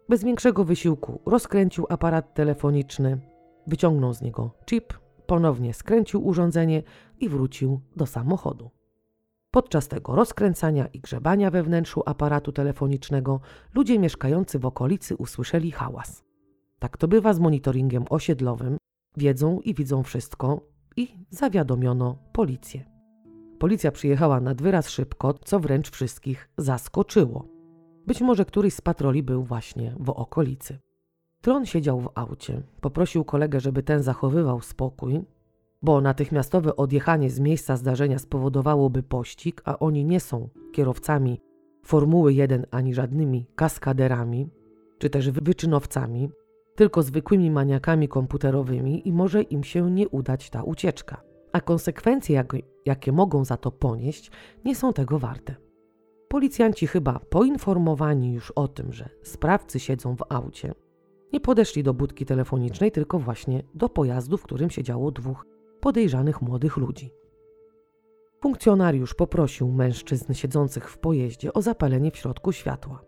Speaker 1: Bez większego wysiłku rozkręcił aparat telefoniczny, wyciągnął z niego chip, ponownie skręcił urządzenie i wrócił do samochodu. Podczas tego rozkręcania i grzebania we wnętrzu aparatu telefonicznego ludzie mieszkający w okolicy usłyszeli hałas. Tak to bywa z monitoringiem osiedlowym, wiedzą i widzą wszystko i zawiadomiono policję. Policja przyjechała nad wyraz szybko, co wręcz wszystkich zaskoczyło. Być może któryś z patroli był właśnie w okolicy. Tron siedział w aucie, poprosił kolegę, żeby ten zachowywał spokój, bo natychmiastowe odjechanie z miejsca zdarzenia spowodowałoby pościg, a oni nie są kierowcami Formuły 1 ani żadnymi kaskaderami, czy też wyczynowcami, tylko zwykłymi maniakami komputerowymi i może im się nie udać ta ucieczka. A konsekwencje, jak, jakie mogą za to ponieść, nie są tego warte. Policjanci chyba poinformowani już o tym, że sprawcy siedzą w aucie, nie podeszli do budki telefonicznej, tylko właśnie do pojazdu, w którym siedziało dwóch podejrzanych młodych ludzi. Funkcjonariusz poprosił mężczyzn siedzących w pojeździe o zapalenie w środku światła,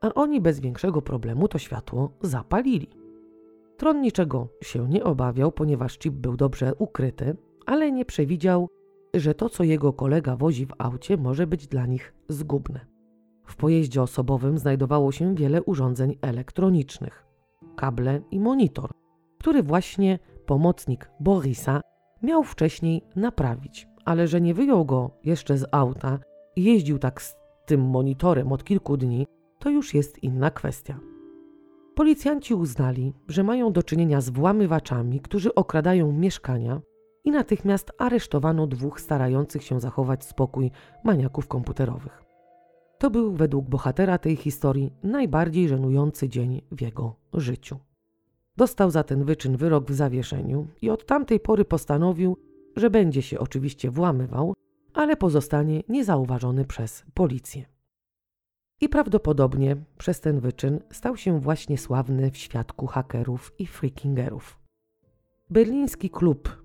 Speaker 1: a oni bez większego problemu to światło zapalili. Tron niczego się nie obawiał, ponieważ chip był dobrze ukryty, ale nie przewidział, że to, co jego kolega wozi w aucie, może być dla nich zgubne. W pojeździe osobowym znajdowało się wiele urządzeń elektronicznych, kable i monitor, który właśnie pomocnik Borisa miał wcześniej naprawić, ale że nie wyjął go jeszcze z auta i jeździł tak z tym monitorem od kilku dni, to już jest inna kwestia. Policjanci uznali, że mają do czynienia z włamywaczami, którzy okradają mieszkania i natychmiast aresztowano dwóch starających się zachować spokój maniaków komputerowych. To był według bohatera tej historii najbardziej żenujący dzień w jego życiu. Dostał za ten wyczyn wyrok w zawieszeniu i od tamtej pory postanowił, że będzie się oczywiście włamywał, ale pozostanie niezauważony przez policję. I prawdopodobnie przez ten wyczyn stał się właśnie sławny w świadku hakerów i freakingerów. Berliński klub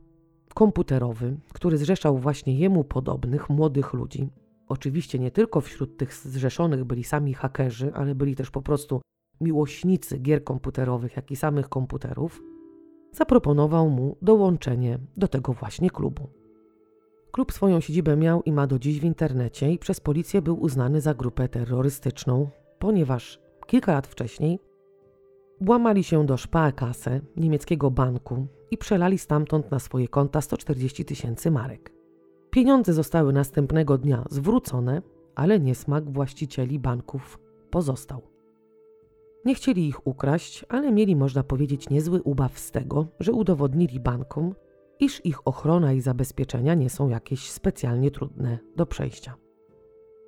Speaker 1: komputerowy, który zrzeszał właśnie jemu podobnych młodych ludzi. Oczywiście nie tylko wśród tych zrzeszonych byli sami hakerzy, ale byli też po prostu miłośnicy gier komputerowych, jak i samych komputerów, zaproponował mu dołączenie do tego właśnie klubu. Klub swoją siedzibę miał i ma do dziś w internecie i przez policję był uznany za grupę terrorystyczną, ponieważ kilka lat wcześniej włamali się do Sparkasse, niemieckiego banku, i przelali stamtąd na swoje konta 140 tysięcy marek. Pieniądze zostały następnego dnia zwrócone, ale niesmak właścicieli banków pozostał. Nie chcieli ich ukraść, ale mieli, można powiedzieć, niezły ubaw z tego, że udowodnili bankom, iż ich ochrona i zabezpieczenia nie są jakieś specjalnie trudne do przejścia.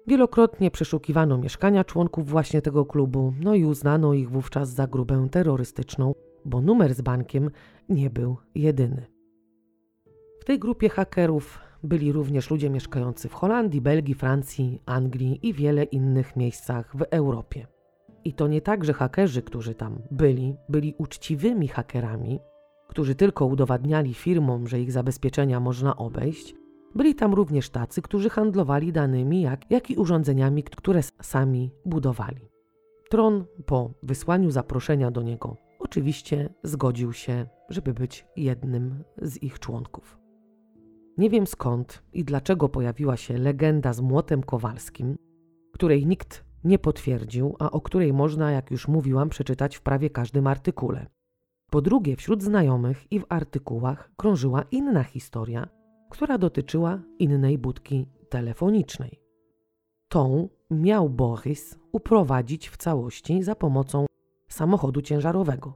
Speaker 1: Wielokrotnie przeszukiwano mieszkania członków właśnie tego klubu, no i uznano ich wówczas za grubę terrorystyczną, bo numer z bankiem nie był jedyny. W tej grupie hakerów byli również ludzie mieszkający w Holandii, Belgii, Francji, Anglii i wiele innych miejscach w Europie. I to nie tak, że hakerzy, którzy tam byli, byli uczciwymi hakerami, którzy tylko udowadniali firmom, że ich zabezpieczenia można obejść. Byli tam również tacy, którzy handlowali danymi, jak, jak i urządzeniami, które sami budowali. Tron po wysłaniu zaproszenia do niego oczywiście zgodził się, żeby być jednym z ich członków. Nie wiem skąd i dlaczego pojawiła się legenda z młotem kowalskim, której nikt nie potwierdził, a o której można, jak już mówiłam, przeczytać w prawie każdym artykule. Po drugie, wśród znajomych i w artykułach krążyła inna historia, która dotyczyła innej budki telefonicznej. Tą miał Boris uprowadzić w całości za pomocą samochodu ciężarowego.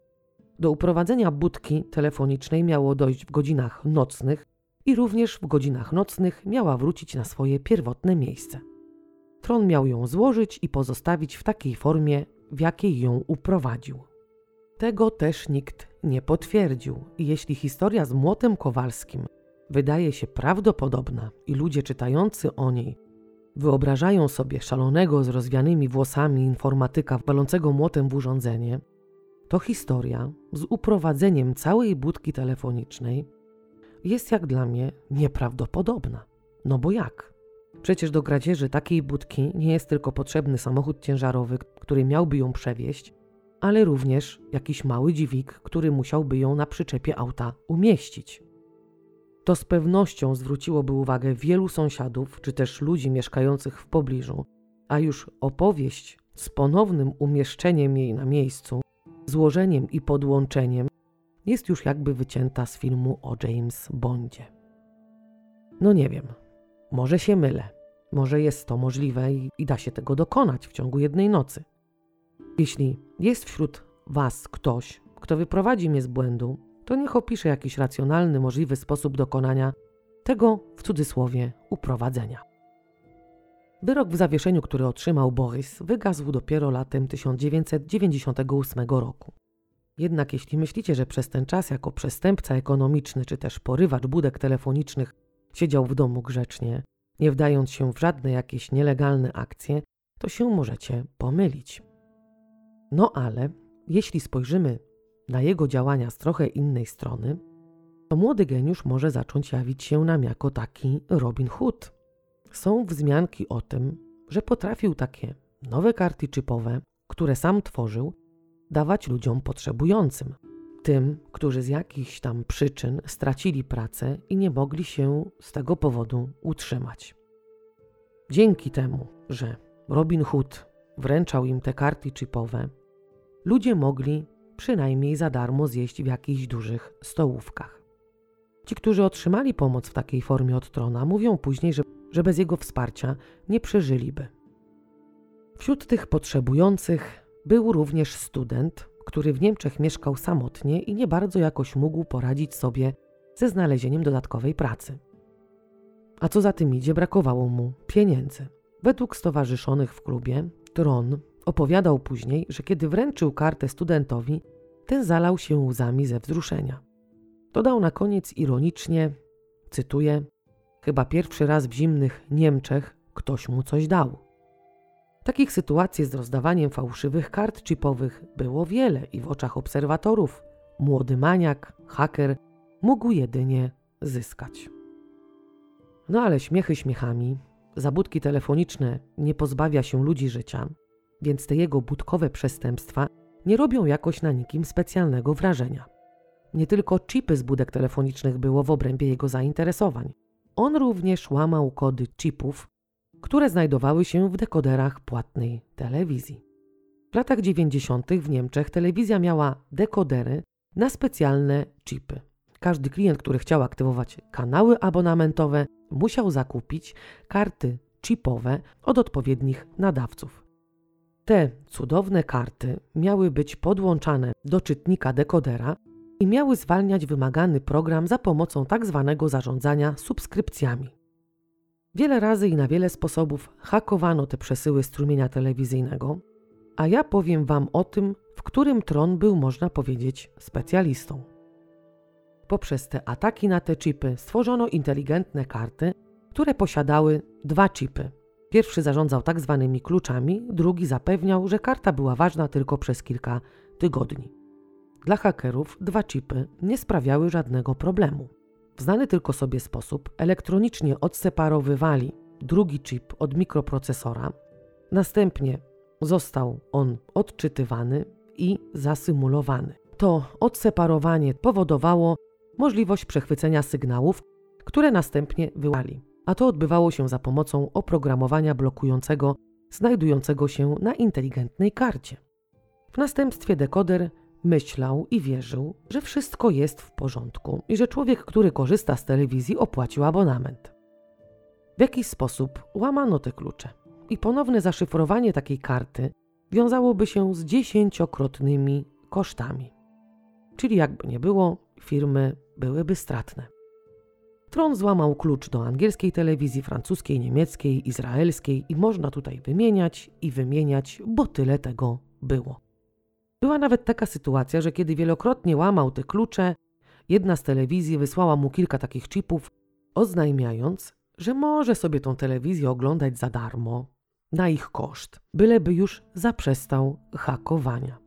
Speaker 1: Do uprowadzenia budki telefonicznej miało dojść w godzinach nocnych i również w godzinach nocnych miała wrócić na swoje pierwotne miejsce. Tron miał ją złożyć i pozostawić w takiej formie, w jakiej ją uprowadził. Tego też nikt nie potwierdził jeśli historia z młotem kowalskim wydaje się prawdopodobna i ludzie czytający o niej wyobrażają sobie szalonego z rozwianymi włosami informatyka walącego młotem w urządzenie, to historia z uprowadzeniem całej budki telefonicznej jest jak dla mnie nieprawdopodobna. No bo jak? Przecież do kradzieży takiej budki nie jest tylko potrzebny samochód ciężarowy, który miałby ją przewieźć, ale również jakiś mały dziwik, który musiałby ją na przyczepie auta umieścić. To z pewnością zwróciłoby uwagę wielu sąsiadów czy też ludzi mieszkających w pobliżu, a już opowieść z ponownym umieszczeniem jej na miejscu, złożeniem i podłączeniem jest już jakby wycięta z filmu o James Bondzie. No nie wiem, może się mylę, może jest to możliwe i, i da się tego dokonać w ciągu jednej nocy. Jeśli jest wśród Was ktoś, kto wyprowadzi mnie z błędu, to niech opisze jakiś racjonalny, możliwy sposób dokonania tego, w cudzysłowie, uprowadzenia. Wyrok w zawieszeniu, który otrzymał Borys, wygasł dopiero latem 1998 roku. Jednak jeśli myślicie, że przez ten czas jako przestępca ekonomiczny czy też porywacz budek telefonicznych siedział w domu grzecznie, nie wdając się w żadne jakieś nielegalne akcje, to się możecie pomylić. No ale jeśli spojrzymy na jego działania z trochę innej strony, to młody geniusz może zacząć jawić się nam jako taki Robin Hood. Są wzmianki o tym, że potrafił takie nowe karty czypowe, które sam tworzył, dawać ludziom potrzebującym. Tym, którzy z jakichś tam przyczyn stracili pracę i nie mogli się z tego powodu utrzymać. Dzięki temu, że Robin Hood wręczał im te karty chipowe, ludzie mogli przynajmniej za darmo zjeść w jakichś dużych stołówkach. Ci, którzy otrzymali pomoc w takiej formie od trona, mówią później, że, że bez jego wsparcia nie przeżyliby. Wśród tych potrzebujących był również student, który w Niemczech mieszkał samotnie i nie bardzo jakoś mógł poradzić sobie ze znalezieniem dodatkowej pracy. A co za tym idzie, brakowało mu pieniędzy. Według stowarzyszonych w klubie, Tron opowiadał później, że kiedy wręczył kartę studentowi, ten zalał się łzami ze wzruszenia. Dodał na koniec ironicznie, cytuję: Chyba pierwszy raz w zimnych Niemczech ktoś mu coś dał. Takich sytuacji z rozdawaniem fałszywych kart chipowych było wiele i w oczach obserwatorów młody maniak, haker mógł jedynie zyskać. No ale śmiechy śmiechami, zabudki telefoniczne nie pozbawia się ludzi życia, więc te jego budkowe przestępstwa nie robią jakoś na nikim specjalnego wrażenia. Nie tylko chipy z budek telefonicznych było w obrębie jego zainteresowań. On również łamał kody chipów, które znajdowały się w dekoderach płatnej telewizji. W latach 90. w Niemczech telewizja miała dekodery na specjalne chipy. Każdy klient, który chciał aktywować kanały abonamentowe, musiał zakupić karty chipowe od odpowiednich nadawców. Te cudowne karty miały być podłączane do czytnika dekodera i miały zwalniać wymagany program za pomocą tzw. Tak zarządzania subskrypcjami. Wiele razy i na wiele sposobów hakowano te przesyły strumienia telewizyjnego, a ja powiem Wam o tym, w którym Tron był, można powiedzieć, specjalistą. Poprzez te ataki na te chipy stworzono inteligentne karty, które posiadały dwa chipy. Pierwszy zarządzał tak zwanymi kluczami, drugi zapewniał, że karta była ważna tylko przez kilka tygodni. Dla hakerów dwa chipy nie sprawiały żadnego problemu. W znany tylko sobie sposób elektronicznie odseparowywali drugi chip od mikroprocesora, następnie został on odczytywany i zasymulowany. To odseparowanie powodowało możliwość przechwycenia sygnałów, które następnie wyłali, a to odbywało się za pomocą oprogramowania blokującego znajdującego się na inteligentnej karcie. W następstwie dekoder Myślał i wierzył, że wszystko jest w porządku i że człowiek, który korzysta z telewizji, opłacił abonament. W jakiś sposób łamano te klucze i ponowne zaszyfrowanie takiej karty wiązałoby się z dziesięciokrotnymi kosztami. Czyli jakby nie było, firmy byłyby stratne. Tron złamał klucz do angielskiej telewizji, francuskiej, niemieckiej, izraelskiej i można tutaj wymieniać i wymieniać, bo tyle tego było. Była nawet taka sytuacja, że kiedy wielokrotnie łamał te klucze, jedna z telewizji wysłała mu kilka takich chipów, oznajmiając, że może sobie tą telewizję oglądać za darmo, na ich koszt, byleby już zaprzestał hakowania.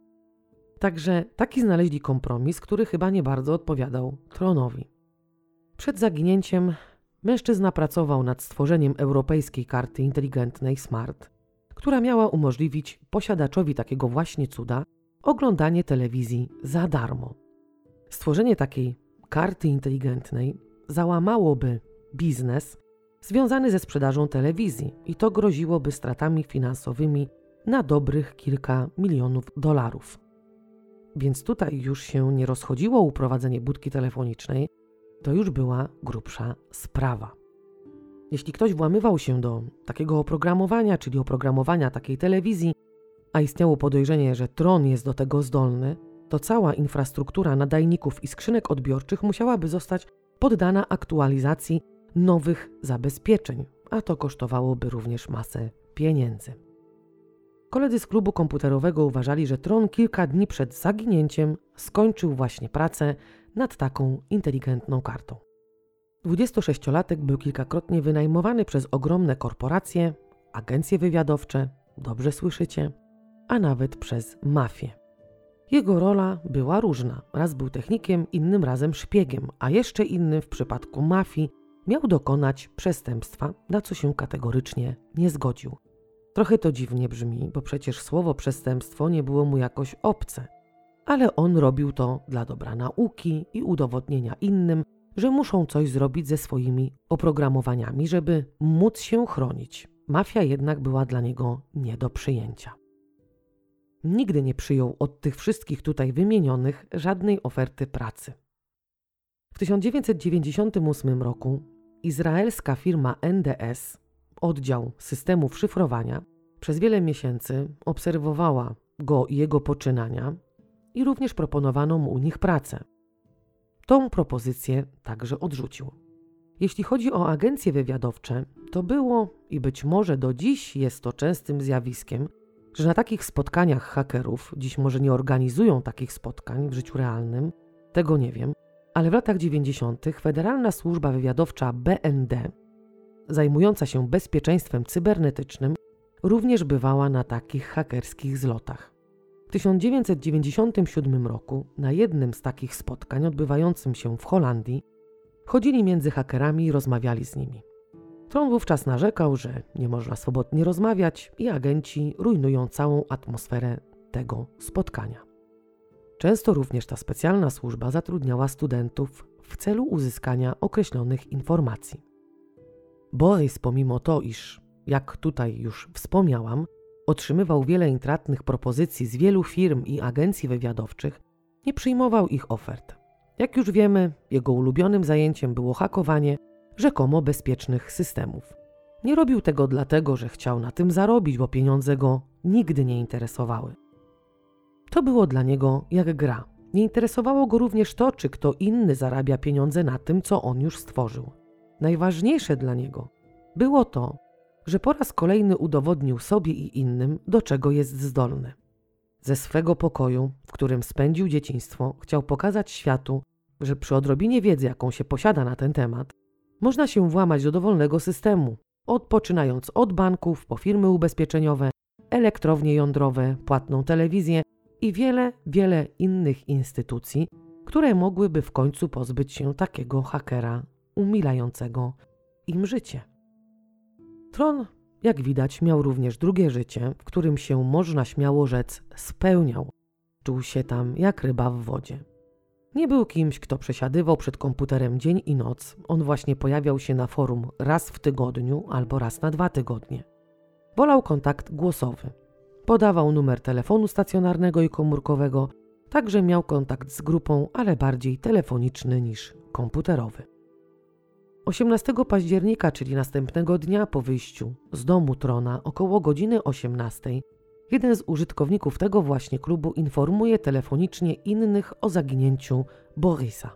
Speaker 1: Także taki znaleźli kompromis, który chyba nie bardzo odpowiadał tronowi. Przed zaginięciem mężczyzna pracował nad stworzeniem europejskiej karty inteligentnej Smart, która miała umożliwić posiadaczowi takiego właśnie cuda oglądanie telewizji za darmo. Stworzenie takiej karty inteligentnej załamałoby biznes związany ze sprzedażą telewizji i to groziłoby stratami finansowymi na dobrych kilka milionów dolarów. Więc tutaj już się nie rozchodziło uprowadzenie budki telefonicznej, to już była grubsza sprawa. Jeśli ktoś włamywał się do takiego oprogramowania, czyli oprogramowania takiej telewizji, a istniało podejrzenie, że tron jest do tego zdolny, to cała infrastruktura nadajników i skrzynek odbiorczych musiałaby zostać poddana aktualizacji nowych zabezpieczeń, a to kosztowałoby również masę pieniędzy. Koledzy z klubu komputerowego uważali, że Tron kilka dni przed zaginięciem skończył właśnie pracę nad taką inteligentną kartą. 26-latek był kilkakrotnie wynajmowany przez ogromne korporacje, agencje wywiadowcze, dobrze słyszycie, a nawet przez mafię. Jego rola była różna. Raz był technikiem, innym razem szpiegiem, a jeszcze innym w przypadku mafii miał dokonać przestępstwa, na co się kategorycznie nie zgodził. Trochę to dziwnie brzmi, bo przecież słowo przestępstwo nie było mu jakoś obce. Ale on robił to dla dobra nauki i udowodnienia innym, że muszą coś zrobić ze swoimi oprogramowaniami, żeby móc się chronić. Mafia jednak była dla niego nie do przyjęcia. Nigdy nie przyjął od tych wszystkich tutaj wymienionych żadnej oferty pracy. W 1998 roku izraelska firma NDS, oddział systemów szyfrowania, przez wiele miesięcy obserwowała go i jego poczynania i również proponowano mu u nich pracę. Tą propozycję także odrzucił. Jeśli chodzi o agencje wywiadowcze, to było i być może do dziś jest to częstym zjawiskiem, że na takich spotkaniach hakerów, dziś może nie organizują takich spotkań w życiu realnym, tego nie wiem, ale w latach 90. Federalna Służba Wywiadowcza BND, zajmująca się bezpieczeństwem cybernetycznym, również bywała na takich hakerskich zlotach. W 1997 roku na jednym z takich spotkań odbywającym się w Holandii chodzili między hakerami i rozmawiali z nimi. Tron wówczas narzekał, że nie można swobodnie rozmawiać i agenci rujnują całą atmosferę tego spotkania. Często również ta specjalna służba zatrudniała studentów w celu uzyskania określonych informacji. Borys, pomimo to, iż, jak tutaj już wspomniałam, otrzymywał wiele intratnych propozycji z wielu firm i agencji wywiadowczych, nie przyjmował ich ofert. Jak już wiemy, jego ulubionym zajęciem było hakowanie rzekomo bezpiecznych systemów. Nie robił tego dlatego, że chciał na tym zarobić, bo pieniądze go nigdy nie interesowały. To było dla niego jak gra. Nie interesowało go również to, czy kto inny zarabia pieniądze na tym, co on już stworzył. Najważniejsze dla niego było to, że po raz kolejny udowodnił sobie i innym, do czego jest zdolny. Ze swego pokoju, w którym spędził dzieciństwo, chciał pokazać światu, że przy odrobinie wiedzy, jaką się posiada na ten temat, można się włamać do dowolnego systemu, odpoczynając od banków po firmy ubezpieczeniowe, elektrownie jądrowe, płatną telewizję i wiele, wiele innych instytucji, które mogłyby w końcu pozbyć się takiego hakera umilającego im życie. Tron, jak widać, miał również drugie życie, w którym się można śmiało rzec spełniał. Czuł się tam jak ryba w wodzie. Nie był kimś, kto przesiadywał przed komputerem dzień i noc. On właśnie pojawiał się na forum raz w tygodniu albo raz na dwa tygodnie. Wolał kontakt głosowy. Podawał numer telefonu stacjonarnego i komórkowego, także miał kontakt z grupą, ale bardziej telefoniczny niż komputerowy. 18 października, czyli następnego dnia po wyjściu z domu Trona, około godziny 18, jeden z użytkowników tego właśnie klubu informuje telefonicznie innych o zaginięciu Borysa.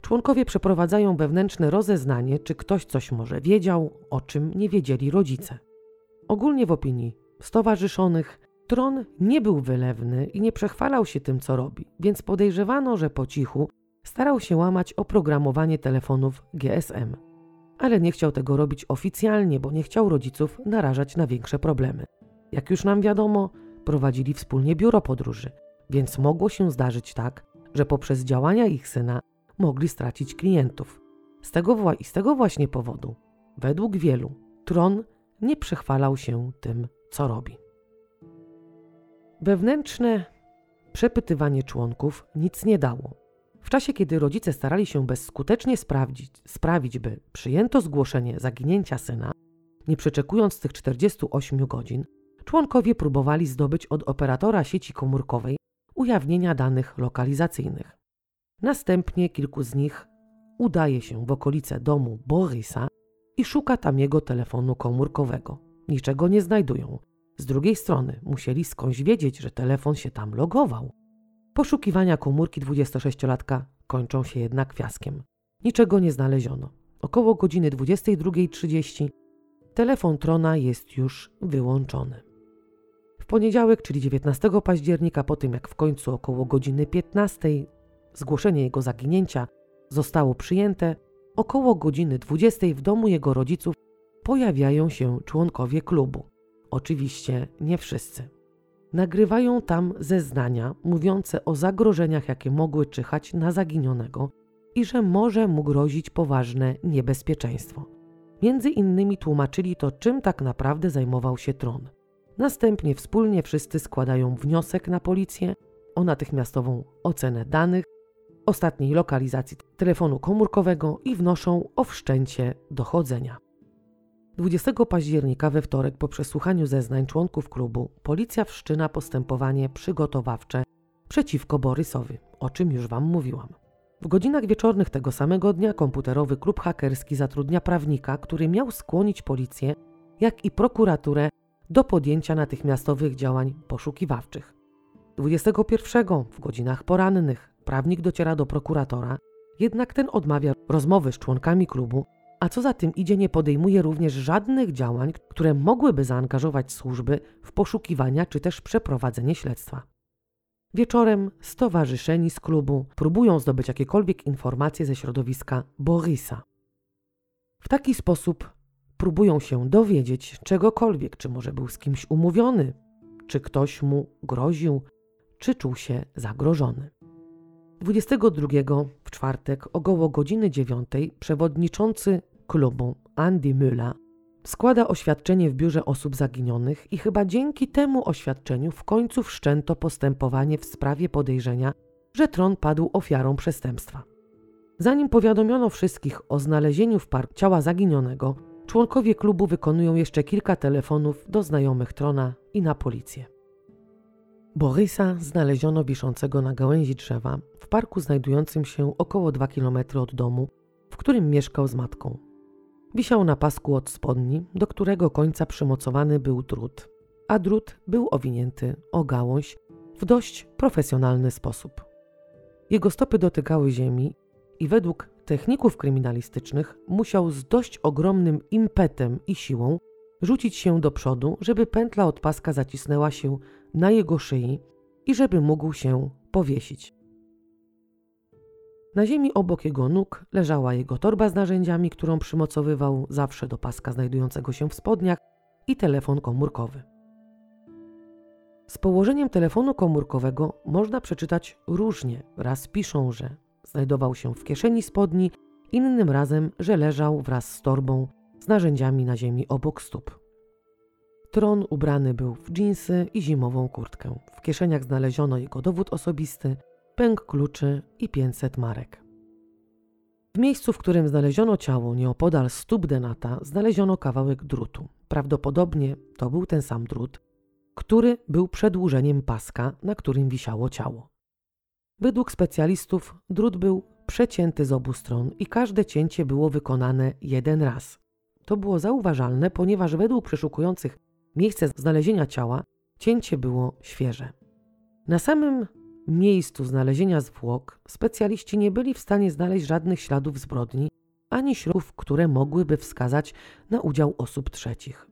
Speaker 1: Członkowie przeprowadzają wewnętrzne rozeznanie, czy ktoś coś może wiedział, o czym nie wiedzieli rodzice. Ogólnie w opinii stowarzyszonych Tron nie był wylewny i nie przechwalał się tym, co robi, więc podejrzewano, że po cichu starał się łamać oprogramowanie telefonów GSM. Ale nie chciał tego robić oficjalnie, bo nie chciał rodziców narażać na większe problemy. Jak już nam wiadomo, prowadzili wspólnie biuro podróży, więc mogło się zdarzyć tak, że poprzez działania ich syna mogli stracić klientów. Z tego, z tego właśnie powodu, według wielu, Tron nie przechwalał się tym, co robi. Wewnętrzne przepytywanie członków nic nie dało. W czasie, kiedy rodzice starali się bezskutecznie sprawdzić, sprawić, by przyjęto zgłoszenie zaginięcia syna, nie przeczekując tych 48 godzin, członkowie próbowali zdobyć od operatora sieci komórkowej ujawnienia danych lokalizacyjnych. Następnie kilku z nich udaje się w okolice domu Borysa i szuka tam jego telefonu komórkowego. Niczego nie znajdują. Z drugiej strony musieli skądś wiedzieć, że telefon się tam logował. Poszukiwania komórki 26-latka kończą się jednak fiaskiem. Niczego nie znaleziono. Około godziny 22.30 telefon Trona jest już wyłączony. W poniedziałek, czyli 19 października, po tym jak w końcu około godziny 15 zgłoszenie jego zaginięcia zostało przyjęte, około godziny 20 w domu jego rodziców pojawiają się członkowie klubu. Oczywiście nie wszyscy. Nagrywają tam zeznania mówiące o zagrożeniach, jakie mogły czyhać na zaginionego i że może mu grozić poważne niebezpieczeństwo. Między innymi tłumaczyli to, czym tak naprawdę zajmował się tron. Następnie wspólnie wszyscy składają wniosek na policję o natychmiastową ocenę danych, ostatniej lokalizacji telefonu komórkowego i wnoszą o wszczęcie dochodzenia. 20 października we wtorek po przesłuchaniu zeznań członków klubu policja wszczyna postępowanie przygotowawcze przeciwko Borysowi, o czym już Wam mówiłam. W godzinach wieczornych tego samego dnia komputerowy klub hakerski zatrudnia prawnika, który miał skłonić policję, jak i prokuraturę do podjęcia natychmiastowych działań poszukiwawczych. 21 w godzinach porannych prawnik dociera do prokuratora, jednak ten odmawia rozmowy z członkami klubu, a co za tym idzie, nie podejmuje również żadnych działań, które mogłyby zaangażować służby w poszukiwania czy też przeprowadzenie śledztwa. Wieczorem stowarzyszeni z klubu próbują zdobyć jakiekolwiek informacje ze środowiska Borisa. W taki sposób próbują się dowiedzieć czegokolwiek, czy może był z kimś umówiony, czy ktoś mu groził, czy czuł się zagrożony. 22 w czwartek około godziny 9 przewodniczący klubu Andy Müller składa oświadczenie w biurze osób zaginionych i chyba dzięki temu oświadczeniu w końcu wszczęto postępowanie w sprawie podejrzenia, że tron padł ofiarą przestępstwa. Zanim powiadomiono wszystkich o znalezieniu w parku ciała zaginionego, członkowie klubu wykonują jeszcze kilka telefonów do znajomych trona i na policję. Borysa znaleziono wiszącego na gałęzi drzewa w parku znajdującym się około 2 km od domu, w którym mieszkał z matką. Wisiał na pasku od spodni, do którego końca przymocowany był drut, a drut był owinięty o gałąź w dość profesjonalny sposób. Jego stopy dotykały ziemi i według techników kryminalistycznych musiał z dość ogromnym impetem i siłą rzucić się do przodu, żeby pętla od paska zacisnęła się na jego szyi i żeby mógł się powiesić. Na ziemi obok jego nóg leżała jego torba z narzędziami, którą przymocowywał zawsze do paska znajdującego się w spodniach i telefon komórkowy. Z położeniem telefonu komórkowego można przeczytać różnie. Raz piszą, że znajdował się w kieszeni spodni, innym razem, że leżał wraz z torbą z narzędziami na ziemi obok stóp. Tron ubrany był w dżinsy i zimową kurtkę. W kieszeniach znaleziono jego dowód osobisty, pęk kluczy i 500 marek. W miejscu, w którym znaleziono ciało nieopodal stóp Denata, znaleziono kawałek drutu. Prawdopodobnie to był ten sam drut, który był przedłużeniem paska, na którym wisiało ciało. Według specjalistów drut był przecięty z obu stron i każde cięcie było wykonane jeden raz. To było zauważalne, ponieważ według przeszukujących miejsce znalezienia ciała cięcie było świeże. Na samym miejscu znalezienia zwłok specjaliści nie byli w stanie znaleźć żadnych śladów zbrodni ani środków, które mogłyby wskazać na udział osób trzecich.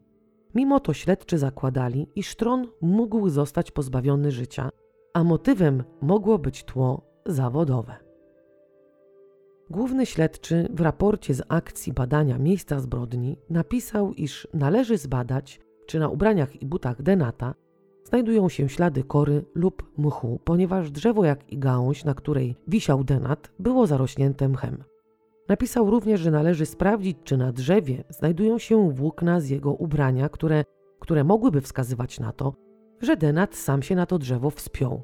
Speaker 1: Mimo to śledczy zakładali, iż tron mógł zostać pozbawiony życia, a motywem mogło być tło zawodowe. Główny śledczy w raporcie z akcji badania miejsca zbrodni napisał, iż należy zbadać, czy na ubraniach i butach Denata znajdują się ślady kory lub mchu, ponieważ drzewo, jak i gałąź, na której wisiał Denat, było zarośnięte mchem. Napisał również, że należy sprawdzić, czy na drzewie znajdują się włókna z jego ubrania, które, które mogłyby wskazywać na to, że Denat sam się na to drzewo wspiął.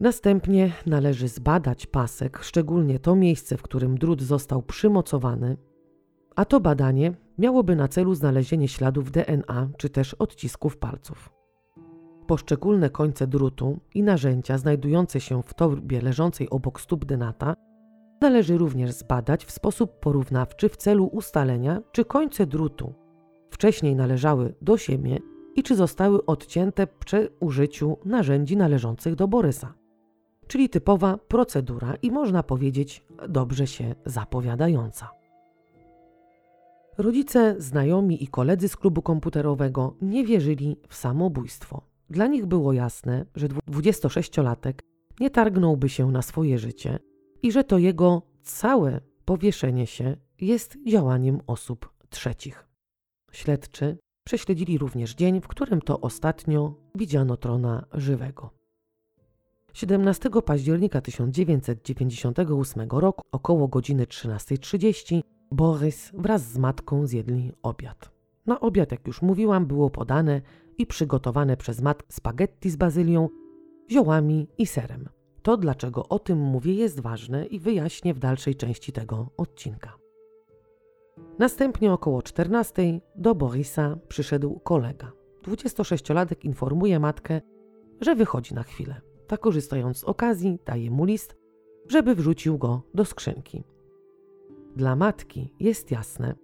Speaker 1: Następnie należy zbadać pasek, szczególnie to miejsce, w którym drut został przymocowany, a to badanie miałoby na celu znalezienie śladów DNA czy też odcisków palców. Poszczególne końce drutu i narzędzia znajdujące się w torbie leżącej obok stóp Denata należy również zbadać w sposób porównawczy w celu ustalenia, czy końce drutu wcześniej należały do siebie i czy zostały odcięte przy użyciu narzędzi należących do Borysa. Czyli typowa procedura i można powiedzieć dobrze się zapowiadająca. Rodzice, znajomi i koledzy z klubu komputerowego nie wierzyli w samobójstwo. Dla nich było jasne, że 26-latek nie targnąłby się na swoje życie i że to jego całe powieszenie się jest działaniem osób trzecich. Śledczy prześledzili również dzień, w którym to ostatnio widziano trona żywego. 17 października 1998 roku około godziny 13.30 Borys wraz z matką zjedli obiad. Na obiad, jak już mówiłam, było podane i przygotowane przez matkę spaghetti z bazylią, ziołami i serem. To, dlaczego o tym mówię, jest ważne i wyjaśnię w dalszej części tego odcinka. Następnie około 14 do Borisa przyszedł kolega. 26-latek informuje matkę, że wychodzi na chwilę. Ta korzystając z okazji daje mu list, żeby wrzucił go do skrzynki. Dla matki jest jasne,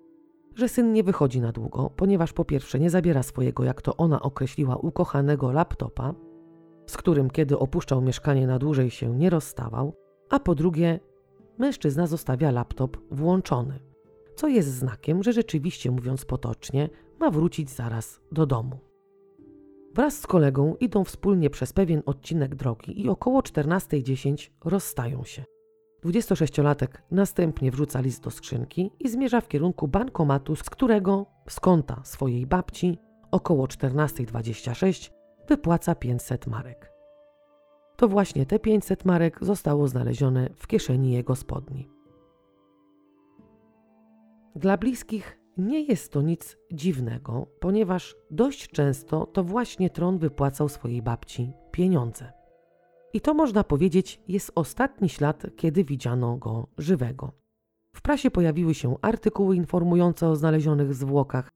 Speaker 1: że syn nie wychodzi na długo, ponieważ po pierwsze nie zabiera swojego, jak to ona określiła, ukochanego laptopa, z którym kiedy opuszczał mieszkanie na dłużej się nie rozstawał, a po drugie mężczyzna zostawia laptop włączony, co jest znakiem, że rzeczywiście mówiąc potocznie, ma wrócić zaraz do domu. Wraz z kolegą idą wspólnie przez pewien odcinek drogi i około 14.10 rozstają się. 26-latek następnie wrzuca list do skrzynki i zmierza w kierunku bankomatu, z którego z konta swojej babci około 14.26 wypłaca 500 marek. To właśnie te 500 marek zostało znalezione w kieszeni jego spodni. Dla bliskich nie jest to nic dziwnego, ponieważ dość często to właśnie tron wypłacał swojej babci pieniądze. I to można powiedzieć jest ostatni ślad, kiedy widziano go żywego. W prasie pojawiły się artykuły informujące o znalezionych zwłokach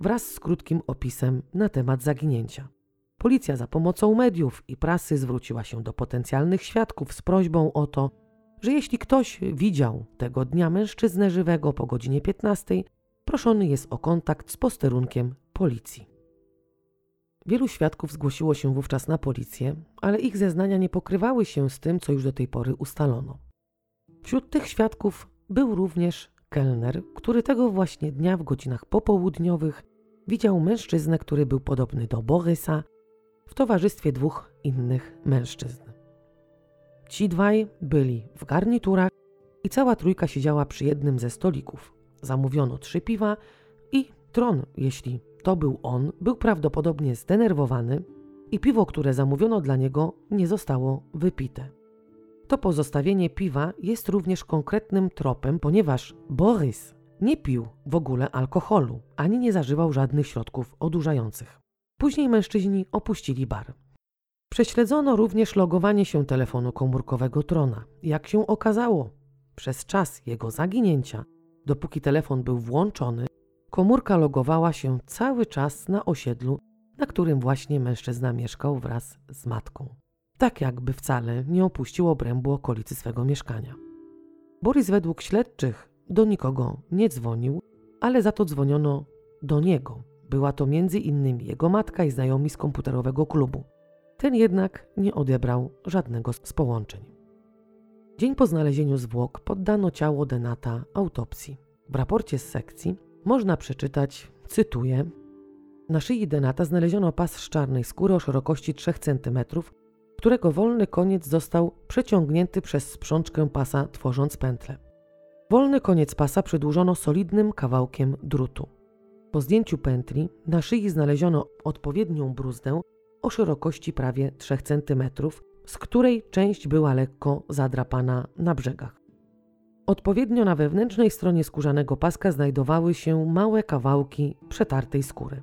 Speaker 1: wraz z krótkim opisem na temat zaginięcia. Policja za pomocą mediów i prasy zwróciła się do potencjalnych świadków z prośbą o to, że jeśli ktoś widział tego dnia mężczyznę żywego po godzinie 15, proszony jest o kontakt z posterunkiem policji. Wielu świadków zgłosiło się wówczas na policję, ale ich zeznania nie pokrywały się z tym, co już do tej pory ustalono. Wśród tych świadków był również kelner, który tego właśnie dnia w godzinach popołudniowych widział mężczyznę, który był podobny do Borysa, w towarzystwie dwóch innych mężczyzn. Ci dwaj byli w garniturach i cała trójka siedziała przy jednym ze stolików. Zamówiono trzy piwa i tron, jeśli to był on, był prawdopodobnie zdenerwowany i piwo, które zamówiono dla niego, nie zostało wypite. To pozostawienie piwa jest również konkretnym tropem, ponieważ Borys nie pił w ogóle alkoholu ani nie zażywał żadnych środków odurzających. Później mężczyźni opuścili bar. Prześledzono również logowanie się telefonu komórkowego Trona. Jak się okazało, przez czas jego zaginięcia, dopóki telefon był włączony, komórka logowała się cały czas na osiedlu, na którym właśnie mężczyzna mieszkał wraz z matką. Tak jakby wcale nie opuścił obrębu okolicy swego mieszkania. Borys według śledczych do nikogo nie dzwonił, ale za to dzwoniono do niego. Była to między innymi jego matka i znajomi z komputerowego klubu. Ten jednak nie odebrał żadnego z połączeń. Dzień po znalezieniu zwłok poddano ciało Denata autopsji. W raporcie z sekcji można przeczytać, cytuję, na szyi Denata znaleziono pas z czarnej skóry o szerokości 3 cm, którego wolny koniec został przeciągnięty przez sprzączkę pasa, tworząc pętlę. Wolny koniec pasa przedłużono solidnym kawałkiem drutu. Po zdjęciu pętli na szyi znaleziono odpowiednią bruzdę o szerokości prawie 3 cm, z której część była lekko zadrapana na brzegach. Odpowiednio na wewnętrznej stronie skórzanego paska znajdowały się małe kawałki przetartej skóry.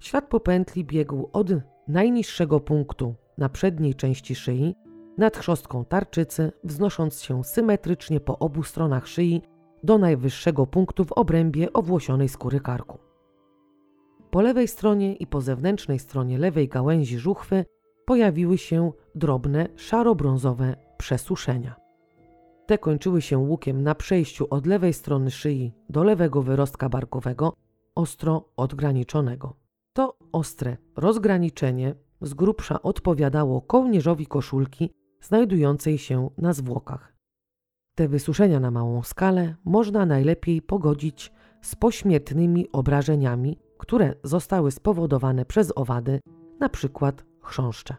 Speaker 1: Świat po pętli biegł od najniższego punktu na przedniej części szyi nad chrzostką tarczycy, wznosząc się symetrycznie po obu stronach szyi do najwyższego punktu w obrębie owłosionej skóry karku. Po lewej stronie i po zewnętrznej stronie lewej gałęzi żuchwy pojawiły się drobne szaro-brązowe przesuszenia. Te kończyły się łukiem na przejściu od lewej strony szyi do lewego wyrostka barkowego, ostro odgraniczonego. To ostre rozgraniczenie z grubsza odpowiadało kołnierzowi koszulki znajdującej się na zwłokach. Te wysuszenia na małą skalę można najlepiej pogodzić z pośmiertnymi obrażeniami, które zostały spowodowane przez owady, przykład chrząszcze.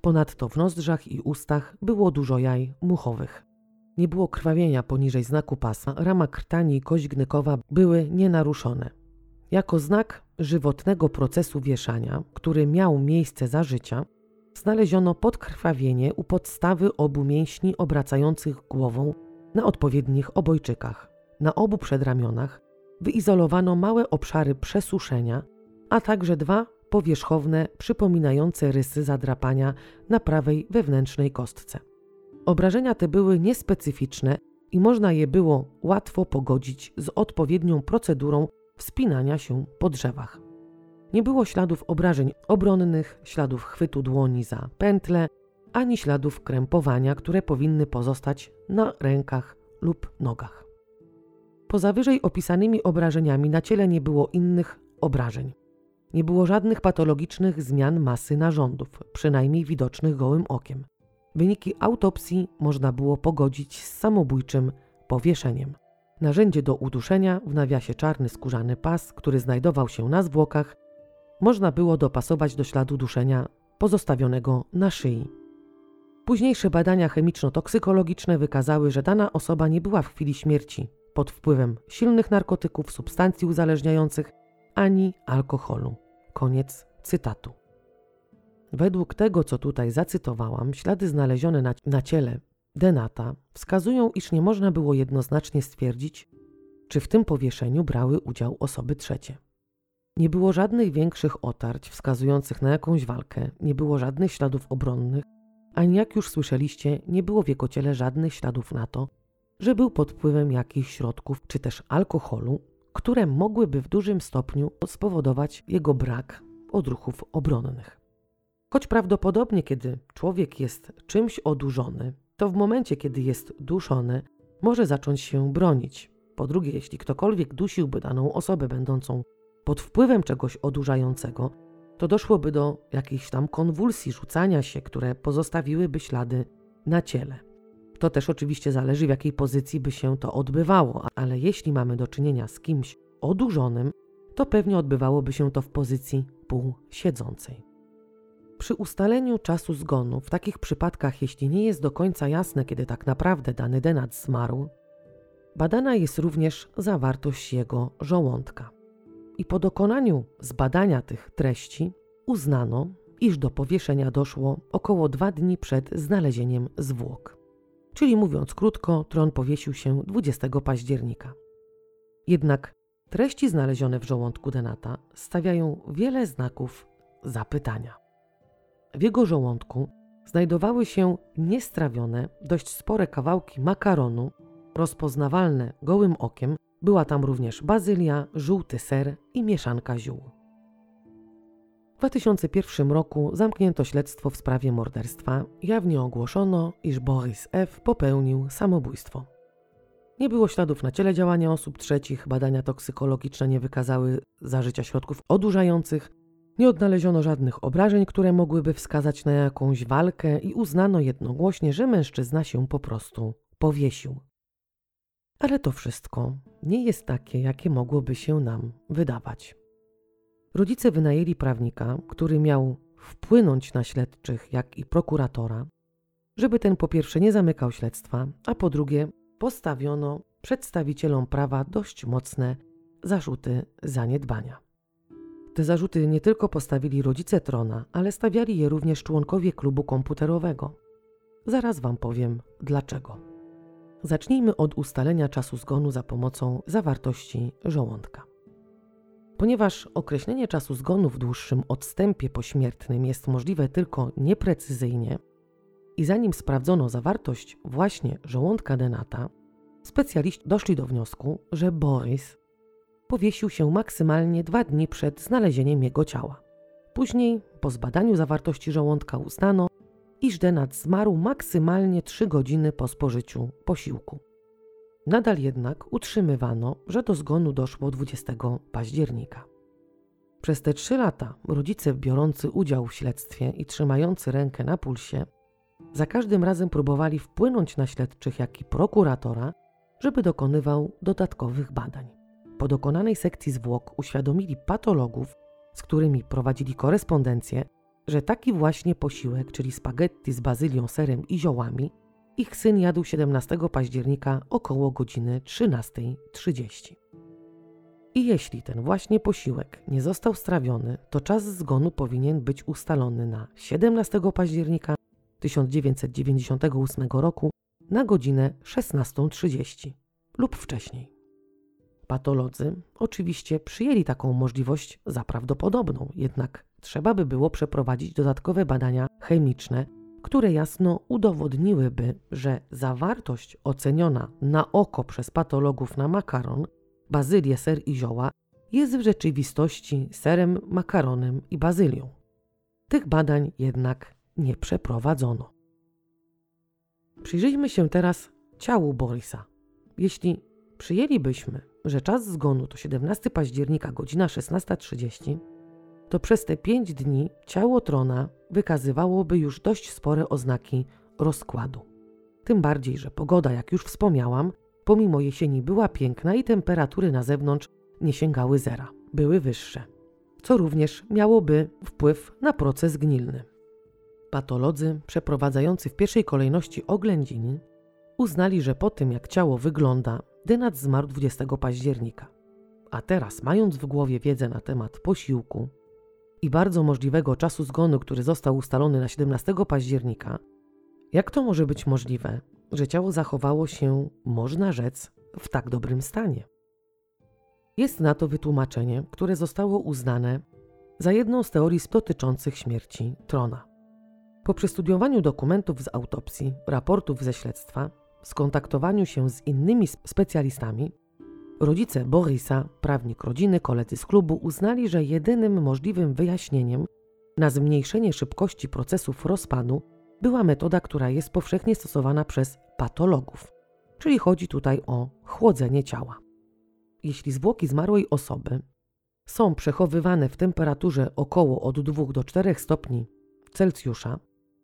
Speaker 1: Ponadto w nozdrzach i ustach było dużo jaj muchowych. Nie było krwawienia poniżej znaku pasa, rama krtani i kość gnykowa były nienaruszone. Jako znak żywotnego procesu wieszania, który miał miejsce za życia, znaleziono podkrwawienie u podstawy obu mięśni obracających głową na odpowiednich obojczykach. Na obu przedramionach wyizolowano małe obszary przesuszenia, a także dwa powierzchowne, przypominające rysy zadrapania na prawej wewnętrznej kostce. Obrażenia te były niespecyficzne i można je było łatwo pogodzić z odpowiednią procedurą wspinania się po drzewach. Nie było śladów obrażeń obronnych, śladów chwytu dłoni za pętle, ani śladów krępowania, które powinny pozostać na rękach lub nogach. Poza wyżej opisanymi obrażeniami na ciele nie było innych obrażeń. Nie było żadnych patologicznych zmian masy narządów, przynajmniej widocznych gołym okiem. Wyniki autopsji można było pogodzić z samobójczym powieszeniem. Narzędzie do uduszenia, w nawiasie czarny skórzany pas, który znajdował się na zwłokach, można było dopasować do śladu duszenia pozostawionego na szyi. Późniejsze badania chemiczno-toksykologiczne wykazały, że dana osoba nie była w chwili śmierci pod wpływem silnych narkotyków, substancji uzależniających ani alkoholu. Koniec cytatu. Według tego, co tutaj zacytowałam, ślady znalezione na, na ciele Denata wskazują, iż nie można było jednoznacznie stwierdzić, czy w tym powieszeniu brały udział osoby trzecie. Nie było żadnych większych otarć wskazujących na jakąś walkę, nie było żadnych śladów obronnych, ani jak już słyszeliście, nie było w jego ciele żadnych śladów na to, że był pod wpływem jakichś środków czy też alkoholu, które mogłyby w dużym stopniu spowodować jego brak odruchów obronnych. Choć prawdopodobnie, kiedy człowiek jest czymś odurzony, to w momencie, kiedy jest duszony, może zacząć się bronić. Po drugie, jeśli ktokolwiek dusiłby daną osobę będącą pod wpływem czegoś odurzającego, to doszłoby do jakichś tam konwulsji, rzucania się, które pozostawiłyby ślady na ciele. To też oczywiście zależy, w jakiej pozycji by się to odbywało, ale jeśli mamy do czynienia z kimś odurzonym, to pewnie odbywałoby się to w pozycji półsiedzącej. Przy ustaleniu czasu zgonu, w takich przypadkach, jeśli nie jest do końca jasne, kiedy tak naprawdę dany denat zmarł, badana jest również zawartość jego żołądka. I po dokonaniu zbadania tych treści uznano, iż do powieszenia doszło około dwa dni przed znalezieniem zwłok. Czyli mówiąc krótko, tron powiesił się 20 października. Jednak treści znalezione w żołądku Denata stawiają wiele znaków zapytania. W jego żołądku znajdowały się niestrawione, dość spore kawałki makaronu, rozpoznawalne gołym okiem. Była tam również bazylia, żółty ser i mieszanka ziół. W 2001 roku zamknięto śledztwo w sprawie morderstwa. Jawnie ogłoszono, iż Boris F. popełnił samobójstwo. Nie było śladów na ciele działania osób trzecich, badania toksykologiczne nie wykazały zażycia środków odurzających, nie odnaleziono żadnych obrażeń, które mogłyby wskazać na jakąś walkę i uznano jednogłośnie, że mężczyzna się po prostu powiesił. Ale to wszystko nie jest takie, jakie mogłoby się nam wydawać. Rodzice wynajęli prawnika, który miał wpłynąć na śledczych, jak i prokuratora, żeby ten po pierwsze nie zamykał śledztwa, a po drugie postawiono przedstawicielom prawa dość mocne zarzuty zaniedbania. Te zarzuty nie tylko postawili rodzice Trona, ale stawiali je również członkowie klubu komputerowego. Zaraz Wam powiem dlaczego. Zacznijmy od ustalenia czasu zgonu za pomocą zawartości żołądka. Ponieważ określenie czasu zgonu w dłuższym odstępie pośmiertnym jest możliwe tylko nieprecyzyjnie i zanim sprawdzono zawartość właśnie żołądka Denata, specjaliści doszli do wniosku, że Boris powiesił się maksymalnie dwa dni przed znalezieniem jego ciała. Później, po zbadaniu zawartości żołądka, uznano, iż Denat zmarł maksymalnie trzy godziny po spożyciu posiłku. Nadal jednak utrzymywano, że do zgonu doszło 20 października. Przez te trzy lata rodzice biorący udział w śledztwie i trzymający rękę na pulsie, za każdym razem próbowali wpłynąć na śledczych, jak i prokuratora, żeby dokonywał dodatkowych badań. Po dokonanej sekcji zwłok uświadomili patologów, z którymi prowadzili korespondencję, że taki właśnie posiłek, czyli spaghetti z bazylią, serem i ziołami, ich syn jadł 17 października około godziny 13.30. I jeśli ten właśnie posiłek nie został strawiony, to czas zgonu powinien być ustalony na 17 października 1998 roku na godzinę 16.30 lub wcześniej. Patolodzy oczywiście przyjęli taką możliwość za prawdopodobną, jednak trzeba by było przeprowadzić dodatkowe badania chemiczne, które jasno udowodniłyby, że zawartość oceniona na oko przez patologów na makaron, bazylię, ser i zioła jest w rzeczywistości serem, makaronem i bazylią. Tych badań jednak nie przeprowadzono. Przyjrzyjmy się teraz ciału Borisa. Jeśli przyjęlibyśmy, że czas zgonu to 17 października, godzina 16.30, to przez te pięć dni ciało trona wykazywałoby już dość spore oznaki rozkładu. Tym bardziej, że pogoda, jak już wspomniałam, pomimo jesieni była piękna i temperatury na zewnątrz nie sięgały zera, były wyższe, co również miałoby wpływ na proces gnilny. Patolodzy przeprowadzający w pierwszej kolejności oględziny uznali, że po tym jak ciało wygląda, Dynat zmarł 20 października. A teraz, mając w głowie wiedzę na temat posiłku i bardzo możliwego czasu zgonu, który został ustalony na 17 października, jak to może być możliwe, że ciało zachowało się, można rzec, w tak dobrym stanie? Jest na to wytłumaczenie, które zostało uznane za jedną z teorii dotyczących śmierci Trona. Po przestudiowaniu dokumentów z autopsji, raportów ze śledztwa, skontaktowaniu się z innymi specjalistami, rodzice Borisa, prawnik rodziny, koledzy z klubu uznali, że jedynym możliwym wyjaśnieniem na zmniejszenie szybkości procesów rozpadu była metoda, która jest powszechnie stosowana przez patologów, czyli chodzi tutaj o chłodzenie ciała. Jeśli zwłoki zmarłej osoby są przechowywane w temperaturze około od 2 do 4 stopni Celsjusza,